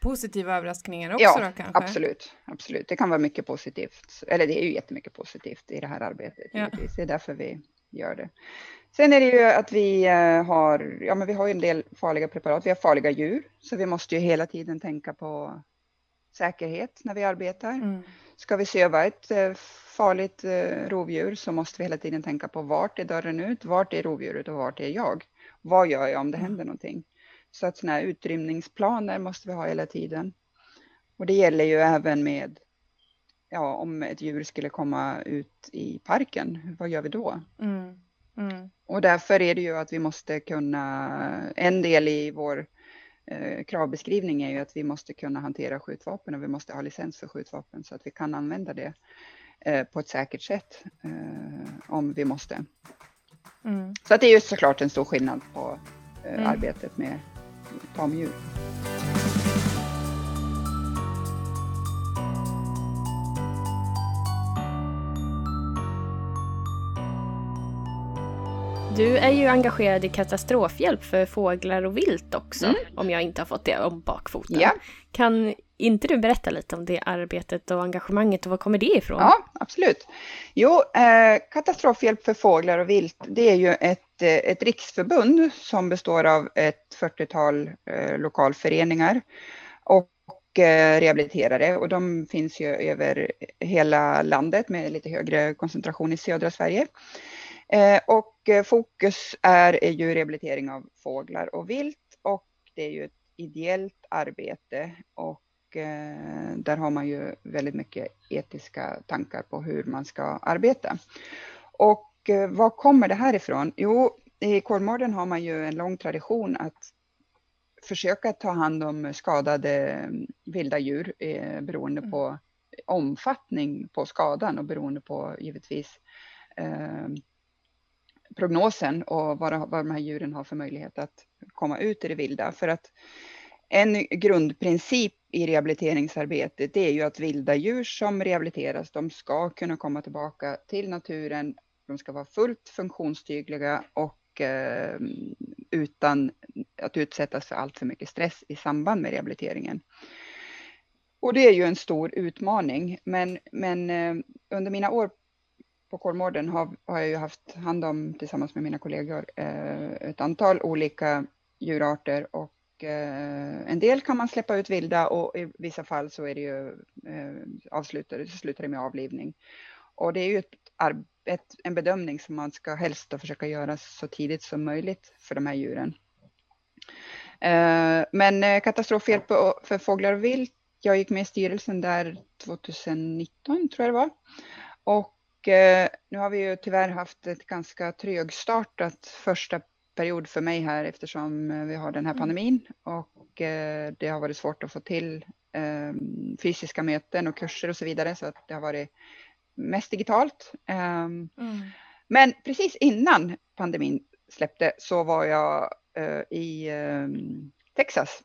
positiva överraskningar också ja, då kanske? absolut. absolut. Det kan vara mycket positivt. Eller det är ju jättemycket positivt i det här arbetet. Ja. Det är därför vi gör det. Sen är det ju att vi eh, har, ja men vi har ju en del farliga preparat. Vi har farliga djur, så vi måste ju hela tiden tänka på säkerhet när vi arbetar. Mm. Ska vi söva ett eh, farligt eh, rovdjur så måste vi hela tiden tänka på vart är dörren ut, vart är rovdjuret och vart är jag? Vad gör jag om det mm. händer någonting? Så att sådana här utrymningsplaner måste vi ha hela tiden. Och det gäller ju även med ja, om ett djur skulle komma ut i parken, vad gör vi då? Mm. Mm. Och därför är det ju att vi måste kunna, en del i vår eh, kravbeskrivning är ju att vi måste kunna hantera skjutvapen och vi måste ha licens för skjutvapen så att vi kan använda det på ett säkert sätt eh, om vi måste. Mm. Så att det är ju såklart en stor skillnad på eh, mm. arbetet med tamdjur. Du är ju engagerad i katastrofhjälp för fåglar och vilt också, mm. om jag inte har fått det om bakfoten. Ja. Kan inte du berätta lite om det arbetet och engagemanget och var kommer det ifrån? Ja, absolut. Jo, eh, katastrofhjälp för fåglar och vilt, det är ju ett, eh, ett riksförbund som består av ett 40-tal eh, lokalföreningar och eh, rehabiliterare och de finns ju över hela landet med lite högre koncentration i södra Sverige. Eh, och eh, fokus är, är ju rehabilitering av fåglar och vilt och det är ju ett ideellt arbete och där har man ju väldigt mycket etiska tankar på hur man ska arbeta. Och var kommer det här ifrån? Jo, i Kolmården har man ju en lång tradition att försöka ta hand om skadade vilda djur eh, beroende mm. på omfattning på skadan och beroende på givetvis eh, prognosen och vad, vad de här djuren har för möjlighet att komma ut i det vilda. För att en grundprincip i rehabiliteringsarbetet det är ju att vilda djur som rehabiliteras, de ska kunna komma tillbaka till naturen. De ska vara fullt funktionsdugliga och eh, utan att utsättas för allt för mycket stress i samband med rehabiliteringen. Och det är ju en stor utmaning, men, men eh, under mina år på Kolmården har, har jag ju haft hand om tillsammans med mina kollegor eh, ett antal olika djurarter och Eh, en del kan man släppa ut vilda och i vissa fall så är det ju eh, avslutar, slutar det med avlivning. Och det är ju ett, ett, en bedömning som man ska helst försöka göra så tidigt som möjligt för de här djuren. Eh, men katastrofhjälp för fåglar och vilt, jag gick med i styrelsen där 2019 tror jag det var. Och nu har vi ju tyvärr haft ett ganska trögstartat första period för mig här eftersom eh, vi har den här mm. pandemin och eh, det har varit svårt att få till ehm, fysiska möten och kurser och så vidare så att det har varit mest digitalt. Ehm, mm. Men precis innan pandemin släppte så var jag i ehm, Texas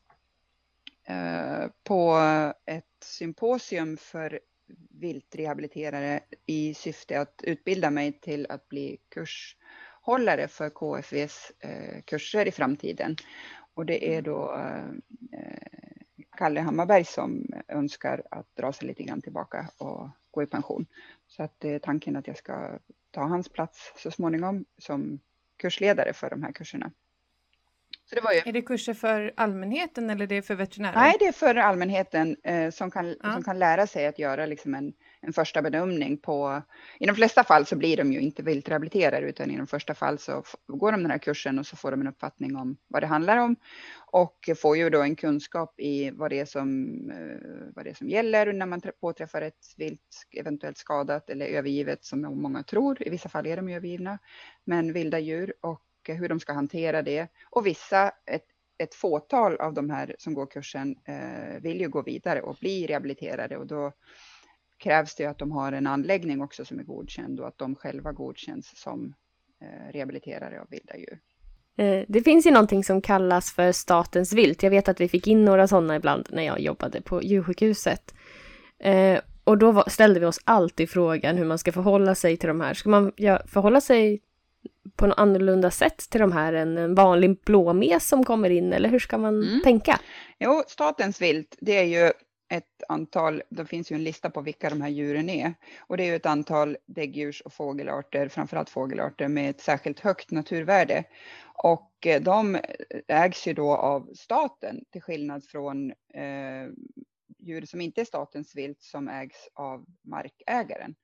på ett symposium för viltrehabiliterare i syfte att utbilda mig till att bli kurshållare för KFVs eh, kurser i framtiden. Och det är då eh, Kalle Hammarberg som önskar att dra sig lite grann tillbaka och gå i pension. Så att det är tanken att jag ska ta hans plats så småningom som kursledare för de här kurserna. Så det var ju... Är det kurser för allmänheten eller är det för veterinärer? Nej, det är för allmänheten eh, som, kan, ja. som kan lära sig att göra liksom en, en första bedömning på... I de flesta fall så blir de ju inte viltrehabiliterade utan i de första fall så går de den här kursen och så får de en uppfattning om vad det handlar om och får ju då en kunskap i vad det är som, eh, vad det är som gäller när man påträffar ett vilt eventuellt skadat eller övergivet som många tror. I vissa fall är de övergivna, men vilda djur och hur de ska hantera det. Och vissa, ett, ett fåtal av de här som går kursen eh, vill ju gå vidare och bli rehabiliterade och då krävs det att de har en anläggning också som är godkänd och att de själva godkänns som eh, rehabiliterare av vilda djur. Eh, det finns ju någonting som kallas för statens vilt. Jag vet att vi fick in några sådana ibland när jag jobbade på djursjukhuset. Eh, och då ställde vi oss alltid frågan hur man ska förhålla sig till de här. Ska man förhålla sig på något annorlunda sätt till de här än en vanlig blåmes som kommer in eller hur ska man mm. tänka? Jo, statens vilt, det är ju ett antal, det finns ju en lista på vilka de här djuren är och det är ju ett antal däggdjurs och fågelarter, framförallt fågelarter med ett särskilt högt naturvärde. Och eh, de ägs ju då av staten till skillnad från eh, djur som inte är statens vilt som ägs av markägaren.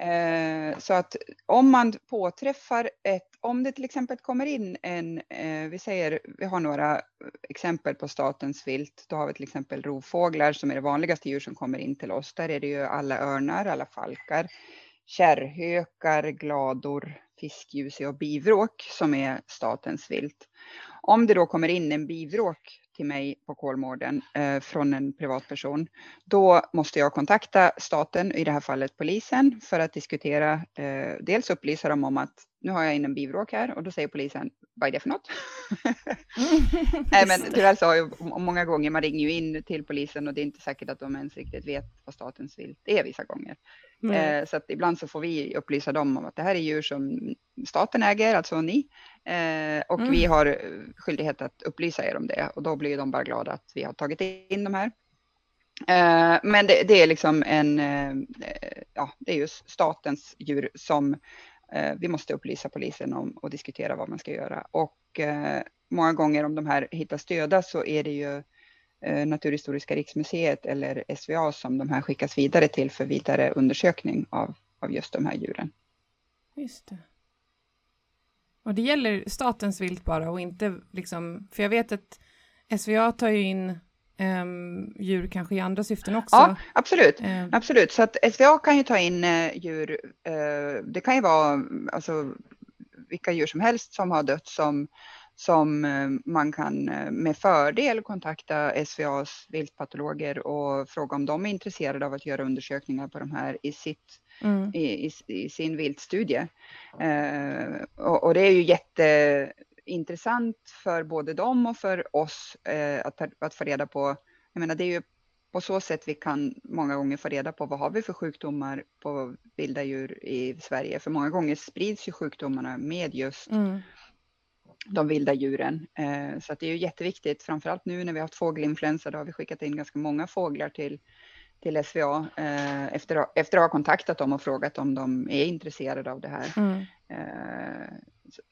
Eh, så att om man påträffar ett, om det till exempel kommer in en, eh, vi säger, vi har några exempel på statens vilt, då har vi till exempel rovfåglar som är det vanligaste djur som kommer in till oss. Där är det ju alla örnar, alla falkar, kärrhökar, glador, fiskgjuse och bivråk som är statens vilt. Om det då kommer in en bivråk till mig på Kolmården eh, från en privatperson, då måste jag kontakta staten, i det här fallet polisen, för att diskutera, eh, dels upplysa dem om att nu har jag in en bivråk här och då säger polisen, vad är det för något? Nej men tyvärr så har jag många gånger, man ringer ju in till polisen och det är inte säkert att de ens riktigt vet vad statens vilt är vissa gånger. Mm. Eh, så att ibland så får vi upplysa dem om att det här är djur som staten äger, alltså ni. Eh, och mm. vi har skyldighet att upplysa er om det och då blir de bara glada att vi har tagit in de här. Eh, men det, det, är liksom en, eh, ja, det är ju statens djur som eh, vi måste upplysa polisen om och diskutera vad man ska göra. Och eh, många gånger om de här hittas döda så är det ju Eh, Naturhistoriska riksmuseet eller SVA som de här skickas vidare till för vidare undersökning av, av just de här djuren. Just det. Och det gäller statens vilt bara och inte liksom, för jag vet att SVA tar ju in um, djur kanske i andra syften också. Ja, absolut. Um. absolut. Så att SVA kan ju ta in uh, djur, uh, det kan ju vara alltså, vilka djur som helst som har dött som som eh, man kan eh, med fördel kontakta SVAs viltpatologer och fråga om de är intresserade av att göra undersökningar på de här i, sitt, mm. i, i, i, sin viltstudie. Eh, och, och, det är ju jätteintressant för både dem och för oss eh, att, att få reda på, jag menar det är ju på så sätt vi kan många gånger få reda på vad har vi för sjukdomar på vilda djur i Sverige. För många gånger sprids ju sjukdomarna med just mm de vilda djuren. Eh, så det är ju jätteviktigt, framförallt nu när vi har haft fågelinfluensa, då har vi skickat in ganska många fåglar till, till SVA eh, efter, efter att ha kontaktat dem och frågat om de är intresserade av det här. Mm. Eh,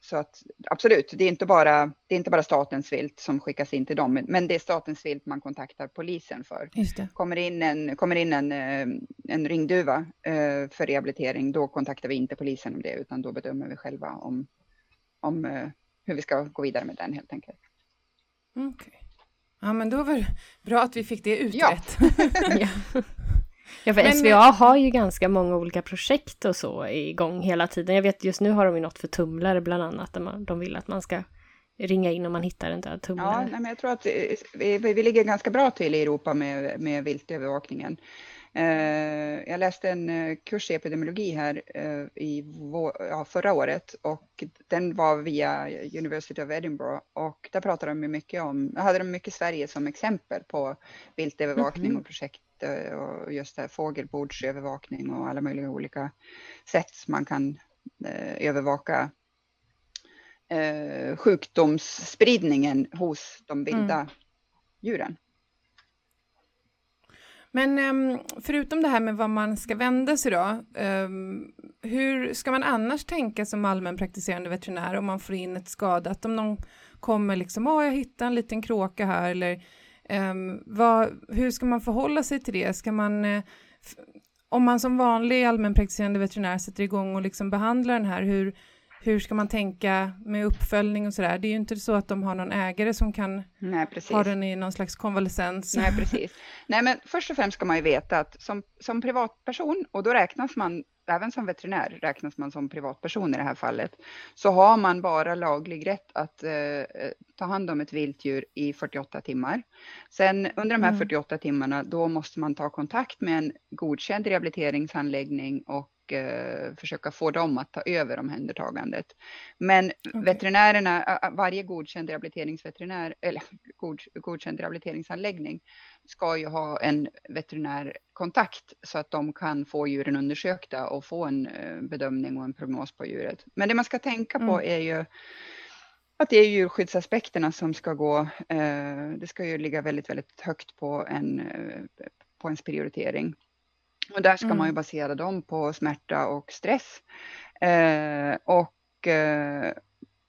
så att absolut, det är, inte bara, det är inte bara statens vilt som skickas in till dem, men det är statens vilt man kontaktar polisen för. Kommer in en, kommer in en, en ringduva för rehabilitering, då kontaktar vi inte polisen om det, utan då bedömer vi själva om, om hur vi ska gå vidare med den helt enkelt. Okay. Ja, men då var det bra att vi fick det utrett. Ja. ja. för men, SVA har ju ganska många olika projekt och så igång hela tiden. Jag vet just nu har de ju något för tumlare bland annat, där man, de vill att man ska ringa in om man hittar en död tumlare. Ja, nej, men jag tror att vi, vi ligger ganska bra till i Europa med, med viltövervakningen. Eh, jag läste en eh, kurs i epidemiologi här eh, i ja, förra året och den var via University of Edinburgh och där pratade de mycket om, hade de mycket Sverige som exempel på viltövervakning mm -hmm. och projekt och just det här fågelbordsövervakning och alla möjliga olika sätt man kan övervaka sjukdomsspridningen hos de vilda mm. djuren. Men um, förutom det här med vad man ska vända sig då, um, hur ska man annars tänka som allmänpraktiserande veterinär om man får in ett skadat? Om någon kommer liksom, åh, jag hittade en liten kråka här, eller um, vad, hur ska man förhålla sig till det? Ska man, eh, om man som vanlig allmänpraktiserande veterinär sätter igång och liksom behandlar den här, hur, hur ska man tänka med uppföljning och sådär? Det är ju inte så att de har någon ägare som kan Nej, ha den i någon slags konvalescens. Nej, precis. Nej, men först och främst ska man ju veta att som, som privatperson, och då räknas man, även som veterinär räknas man som privatperson i det här fallet, så har man bara laglig rätt att eh, ta hand om ett viltdjur i 48 timmar. Sen under de här mm. 48 timmarna, då måste man ta kontakt med en godkänd rehabiliteringsanläggning och eh, försöka få dem att ta över omhändertagandet. Men okay. veterinärerna, varje godkänd rehabiliteringsveterinär eller god, godkänd rehabiliteringsanläggning ska ju ha en veterinärkontakt så att de kan få djuren undersökta och få en eh, bedömning och en prognos på djuret. Men det man ska tänka på mm. är ju att det är djurskyddsaspekterna som ska gå, eh, det ska ju ligga väldigt, väldigt högt på en, på ens prioritering. Och där ska mm. man ju mm. basera dem på smärta och stress. Eh, och, eh,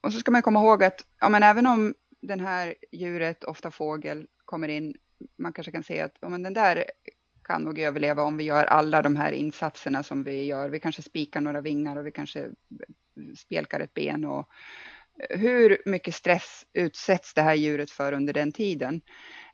och så ska man komma ihåg att ja, men även om den här djuret, ofta fågel, kommer in, man kanske kan säga att ja, men den där kan nog överleva om vi gör alla de här insatserna som vi gör. Vi kanske spikar några vingar och vi kanske spjälkar ett ben. Och hur mycket stress utsätts det här djuret för under den tiden?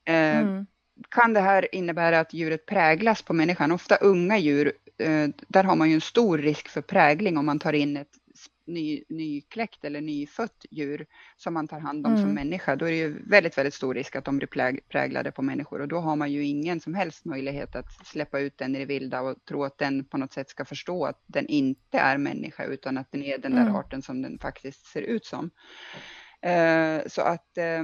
Eh, mm kan det här innebära att djuret präglas på människan? Ofta unga djur, eh, där har man ju en stor risk för prägling om man tar in ett ny, nykläckt eller nyfött djur som man tar hand om mm. som människa. Då är det ju väldigt, väldigt stor risk att de blir präglade på människor och då har man ju ingen som helst möjlighet att släppa ut den i det vilda och tro att den på något sätt ska förstå att den inte är människa utan att den är den där mm. arten som den faktiskt ser ut som. Eh, så att eh,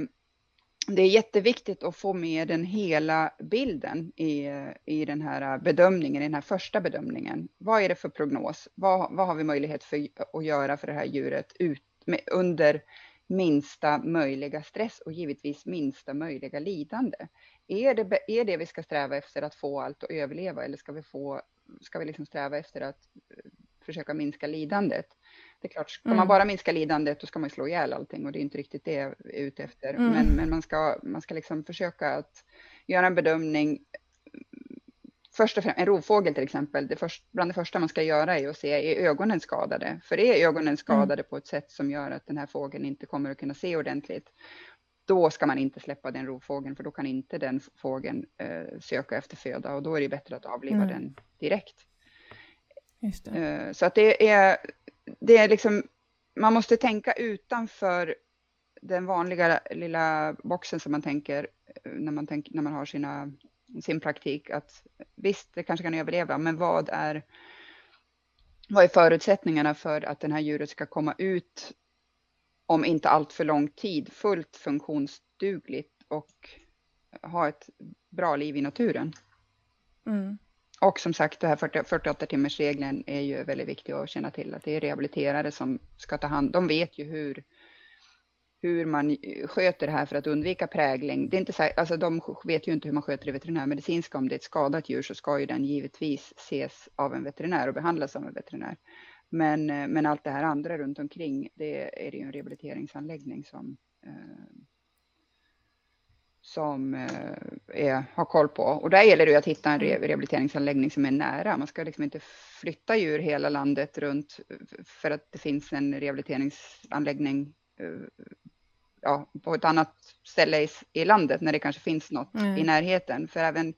det är jätteviktigt att få med den hela bilden i, i den här bedömningen, i den här första bedömningen. Vad är det för prognos? Vad, vad har vi möjlighet för, att göra för det här djuret ut, med, under minsta möjliga stress och givetvis minsta möjliga lidande? Är det, är det vi ska sträva efter att få allt att överleva eller ska vi, få, ska vi liksom sträva efter att eh, försöka minska lidandet? Det är klart, ska mm. man bara minska lidandet då ska man slå ihjäl allting och det är inte riktigt det jag är ute efter. Mm. Men, men man ska, man ska liksom försöka att göra en bedömning. Först och främst, en rovfågel till exempel, det först, bland det första man ska göra är att se, är ögonen skadade? För är ögonen mm. skadade mm. på ett sätt som gör att den här fågeln inte kommer att kunna se ordentligt, då ska man inte släppa den rovfågeln, för då kan inte den fågeln eh, söka efter föda och då är det bättre att avliva mm. den direkt. Eh, så att det är, det är liksom, man måste tänka utanför den vanliga lilla boxen som man tänker eh, när man, tänker, när man har sina, sin praktik. Att visst, det kanske kan överleva, men vad är, vad är förutsättningarna för att den här djuret ska komma ut om inte allt för lång tid fullt funktionsdugligt och ha ett bra liv i naturen. Mm. Och som sagt, det här 40, 48 timmars regeln är ju väldigt viktig att känna till att det är rehabiliterare som ska ta hand De vet ju hur, hur man sköter det här för att undvika prägling. Det är inte så, alltså de vet ju inte hur man sköter det veterinärmedicinska. Om det är ett skadat djur så ska ju den givetvis ses av en veterinär och behandlas av en veterinär. Men, eh, men allt det här andra runt omkring, det är ju en rehabiliteringsanläggning som eh, som eh, är, har koll på. Och där gäller det att hitta en mm. rehabiliteringsanläggning som är nära. Man ska liksom inte flytta djur hela landet runt för att det finns en rehabiliteringsanläggning eh, ja, på ett annat ställe i, i, landet när det kanske finns något mm. i närheten. För även,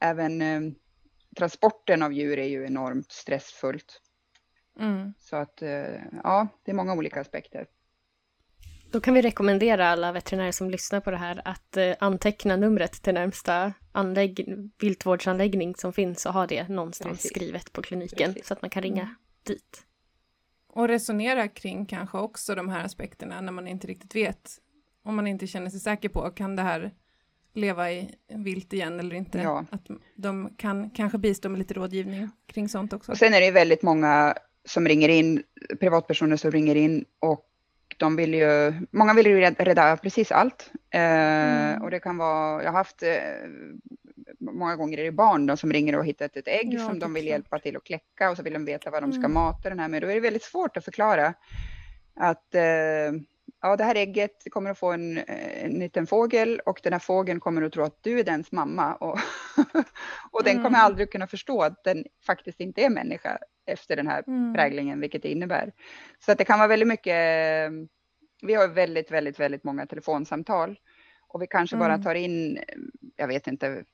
även eh, transporten av djur är ju enormt stressfullt. Mm. Så att ja, det är många olika aspekter. Då kan vi rekommendera alla veterinärer som lyssnar på det här att eh, anteckna numret till närmsta anlägg viltvårdsanläggning som finns och ha det någonstans Precis. skrivet på kliniken Precis. så att man kan ringa mm. dit. Och resonera kring kanske också de här aspekterna när man inte riktigt vet om man inte känner sig säker på kan det här leva i vilt igen eller inte. Ja. Att de kan kanske bistå med lite rådgivning kring sånt också. Och sen är det väldigt många som ringer in, privatpersoner som ringer in och de vill ju, många vill ju rädda precis allt. Eh, mm. Och det kan vara, jag har haft eh, många gånger är det barn de som ringer och hittat ett ägg ja, som de vill hjälpa till att kläcka och så vill de veta vad de ska mm. mata den här med. Då är det väldigt svårt att förklara att eh, ja, det här ägget kommer att få en, en liten fågel och den här fågeln kommer att tro att du är dens mamma. Och, och den kommer mm. aldrig kunna förstå att den faktiskt inte är människa efter den här mm. präglingen, vilket det innebär. Så att det kan vara väldigt mycket, vi har väldigt, väldigt, väldigt många telefonsamtal och vi kanske mm. bara tar in, jag vet inte,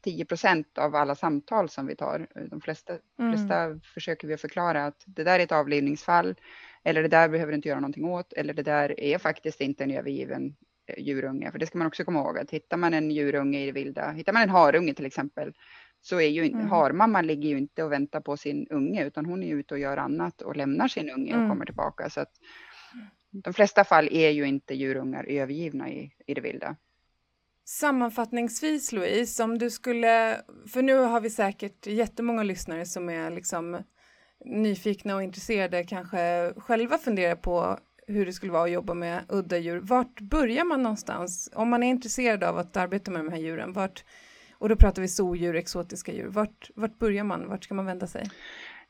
10 procent av alla samtal som vi tar. De flesta, mm. flesta försöker vi förklara att det där är ett avlivningsfall eller det där behöver du inte göra någonting åt eller det där är faktiskt inte en övergiven eh, djurunge. För det ska man också komma ihåg att hittar man en djurunge i det vilda, hittar man en harunge till exempel, så är ju mm. harmamman ligger ju inte och väntar på sin unge utan hon är ute och gör annat och lämnar sin unge mm. och kommer tillbaka. Så att de flesta fall är ju inte djurungar övergivna i, i det vilda. Sammanfattningsvis Louise, om du skulle, för nu har vi säkert jättemånga lyssnare som är liksom nyfikna och intresserade, kanske själva funderar på hur det skulle vara att jobba med udda djur. Vart börjar man någonstans? Om man är intresserad av att arbeta med de här djuren, vart, och då pratar vi zoodjur, exotiska djur. Vart, vart börjar man? Vart ska man vända sig?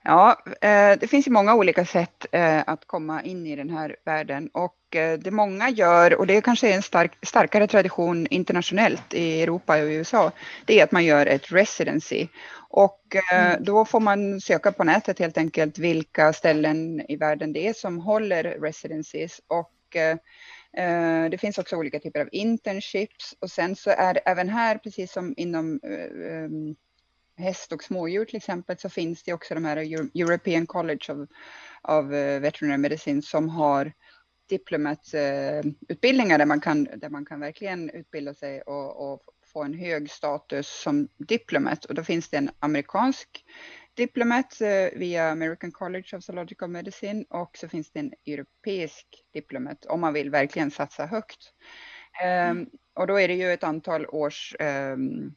Ja, eh, det finns ju många olika sätt eh, att komma in i den här världen och eh, det många gör, och det kanske är en stark, starkare tradition internationellt i Europa och USA, det är att man gör ett residency. Och mm. då får man söka på nätet helt enkelt vilka ställen i världen det är som håller residencies och Eh, det finns också olika typer av internships och sen så är det även här, precis som inom eh, ehm, häst och smådjur till exempel, så finns det också de här European College of, of eh, Veterinary Medicine som har diplomatutbildningar där man kan, där man kan verkligen utbilda sig och, och få en hög status som diplomat. Och då finns det en amerikansk diplomat eh, via American College of Zoological Medicine och så finns det en europeisk diplomat om man vill verkligen satsa högt. Um, och då är det ju ett antal års um,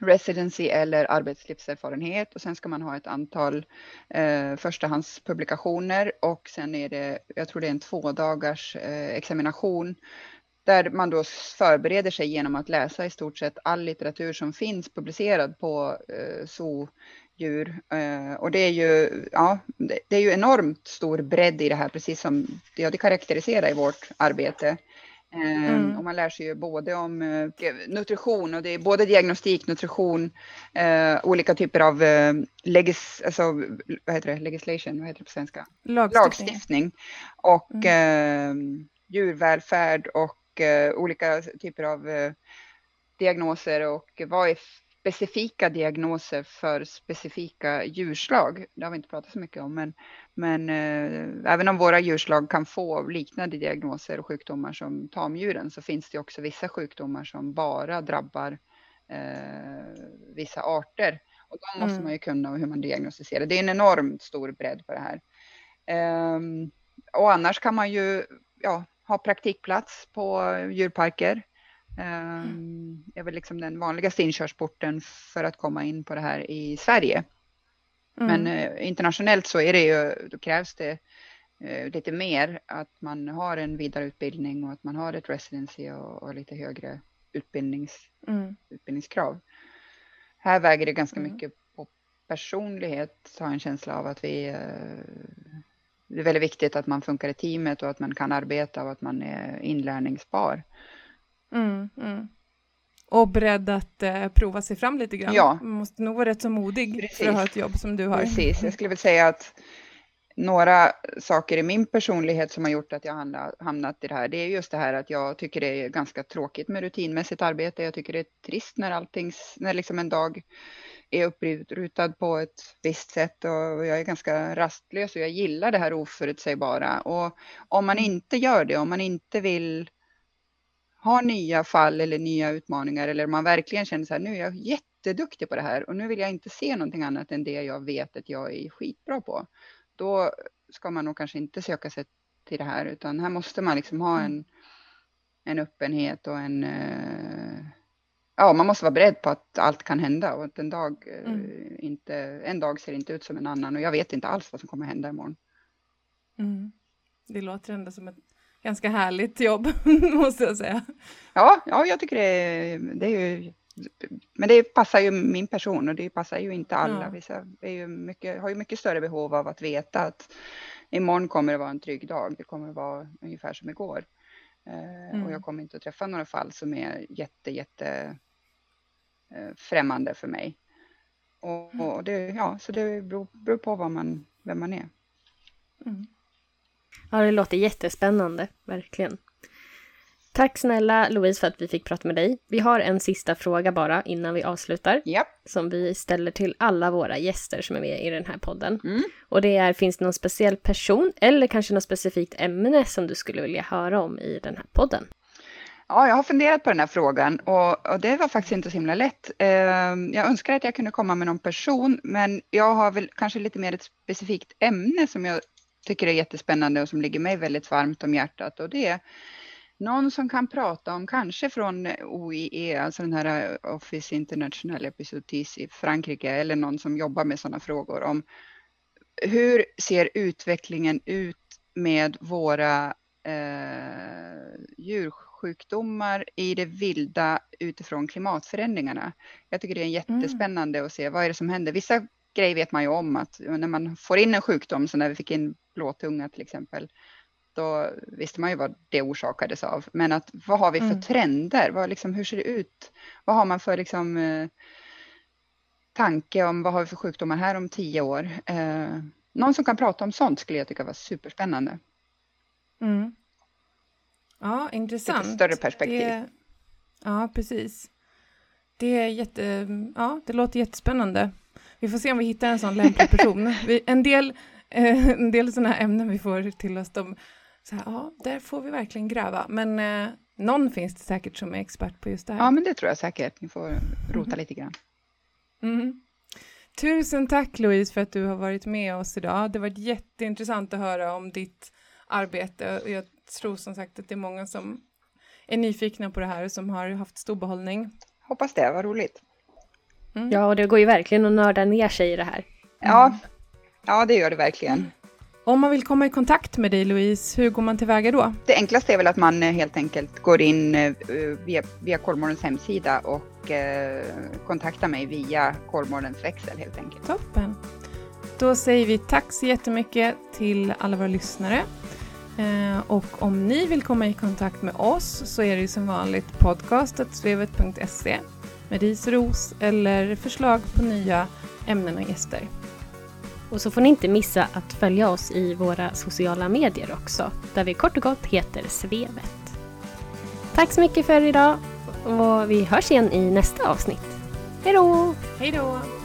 residency eller arbetslivserfarenhet och sen ska man ha ett antal eh, förstahandspublikationer och sen är det, jag tror det är en två dagars eh, examination där man då förbereder sig genom att läsa i stort sett all litteratur som finns publicerad på eh, zoodjur. Eh, och det är ju, ja, det är ju enormt stor bredd i det här, precis som ja, det karaktäriserar i vårt arbete. Eh, mm. Och man lär sig ju både om eh, nutrition och det är både diagnostik, nutrition, eh, olika typer av eh, legis, alltså, vad heter det, legislation, vad heter det på svenska? Lagstiftning. Lagstiftning. Och mm. eh, djurvälfärd och olika typer av diagnoser och vad är specifika diagnoser för specifika djurslag. Det har vi inte pratat så mycket om, men, men eh, även om våra djurslag kan få liknande diagnoser och sjukdomar som tamdjuren så finns det också vissa sjukdomar som bara drabbar eh, vissa arter. Och då måste mm. man ju kunna hur man diagnostiserar. Det är en enormt stor bredd på det här. Eh, och annars kan man ju ja, ha praktikplats på djurparker Mm. är väl liksom den vanligaste inkörsporten för att komma in på det här i Sverige. Mm. Men eh, internationellt så är det ju, då krävs det eh, lite mer att man har en vidareutbildning och att man har ett residency och, och lite högre utbildnings, mm. utbildningskrav. Här väger det ganska mm. mycket på personlighet, har en känsla av att vi eh, det är väldigt viktigt att man funkar i teamet och att man kan arbeta och att man är inlärningsbar. Mm, mm. Och beredd att eh, prova sig fram lite grann. Ja. Man måste nog vara rätt så modig Precis. för att ha ett jobb som du har. Precis, jag skulle väl säga att några saker i min personlighet som har gjort att jag hamnat i det här, det är just det här att jag tycker det är ganska tråkigt med rutinmässigt arbete. Jag tycker det är trist när allting, när liksom en dag är upprutad på ett visst sätt och jag är ganska rastlös och jag gillar det här oförutsägbara. Och om man mm. inte gör det, om man inte vill har nya fall eller nya utmaningar eller man verkligen känner så här, nu är jag jätteduktig på det här och nu vill jag inte se någonting annat än det jag vet att jag är skitbra på. Då ska man nog kanske inte söka sig till det här utan här måste man liksom ha en, en öppenhet och en eh, Ja, man måste vara beredd på att allt kan hända och att en dag, eh, mm. inte, en dag ser inte ut som en annan och jag vet inte alls vad som kommer hända imorgon. Mm. Det låter ändå som ett ganska härligt jobb, måste jag säga. Ja, ja jag tycker det, det är ju men det passar ju min person och det passar ju inte alla. Ja. Vissa är ju mycket, har ju mycket större behov av att veta att imorgon kommer det vara en trygg dag. Det kommer vara ungefär som igår. Mm. Och jag kommer inte att träffa några fall som är jätte, jätte eh, främmande för mig. Och, mm. och det, ja, så det beror, beror på vad man, vem man är. Mm. Ja, det låter jättespännande, verkligen. Tack snälla Louise för att vi fick prata med dig. Vi har en sista fråga bara innan vi avslutar. Yep. Som vi ställer till alla våra gäster som är med i den här podden. Mm. Och det är, finns det någon speciell person eller kanske något specifikt ämne som du skulle vilja höra om i den här podden? Ja, jag har funderat på den här frågan och, och, det var faktiskt inte så himla lätt. Eh, jag önskar att jag kunde komma med någon person, men jag har väl kanske lite mer ett specifikt ämne som jag tycker är jättespännande och som ligger mig väldigt varmt om hjärtat och det är någon som kan prata om, kanske från OIE, alltså den här Office International Episodes i Frankrike, eller någon som jobbar med sådana frågor om hur ser utvecklingen ut med våra eh, djursjukdomar i det vilda utifrån klimatförändringarna. Jag tycker det är mm. jättespännande mm. att se vad är det som händer. Vissa grej vet man ju om att när man får in en sjukdom, så när vi fick in blåtunga till exempel, då visste man ju vad det orsakades av. Men att vad har vi för mm. trender? Vad, liksom, hur ser det ut? Vad har man för liksom, eh, tanke om vad har vi för sjukdomar här om tio år? Eh, någon som kan prata om sånt skulle jag tycka var superspännande. Mm. Ja, intressant. Ett större perspektiv. Det, ja, precis. Det, är jätte, ja, det låter jättespännande. Vi får se om vi hittar en sån lämplig person. Vi, en del, eh, en del sådana här ämnen vi får till oss, de, så här, ja, där får vi verkligen gräva. Men eh, någon finns det säkert som är expert på just det här. Ja, men det tror jag säkert. Ni får rota mm. lite grann. Mm. Tusen tack Louise för att du har varit med oss idag. Det har varit jätteintressant att höra om ditt arbete. Jag tror som sagt att det är många som är nyfikna på det här och som har haft stor behållning. Hoppas det, vad roligt. Mm. Ja, och det går ju verkligen att nörda ner sig i det här. Ja, ja det gör det verkligen. Om man vill komma i kontakt med dig Louise, hur går man tillväga då? Det enklaste är väl att man eh, helt enkelt går in eh, via, via Kolmårdens hemsida och eh, kontaktar mig via Kolmårdens växel helt enkelt. Toppen! Då säger vi tack så jättemycket till alla våra lyssnare. Eh, och om ni vill komma i kontakt med oss så är det ju som vanligt podcastet.svevet.se med ris och ros eller förslag på nya ämnen och gäster. Och så får ni inte missa att följa oss i våra sociala medier också, där vi kort och gott heter Svevet. Tack så mycket för idag och vi hörs igen i nästa avsnitt. Hej då! Hej då!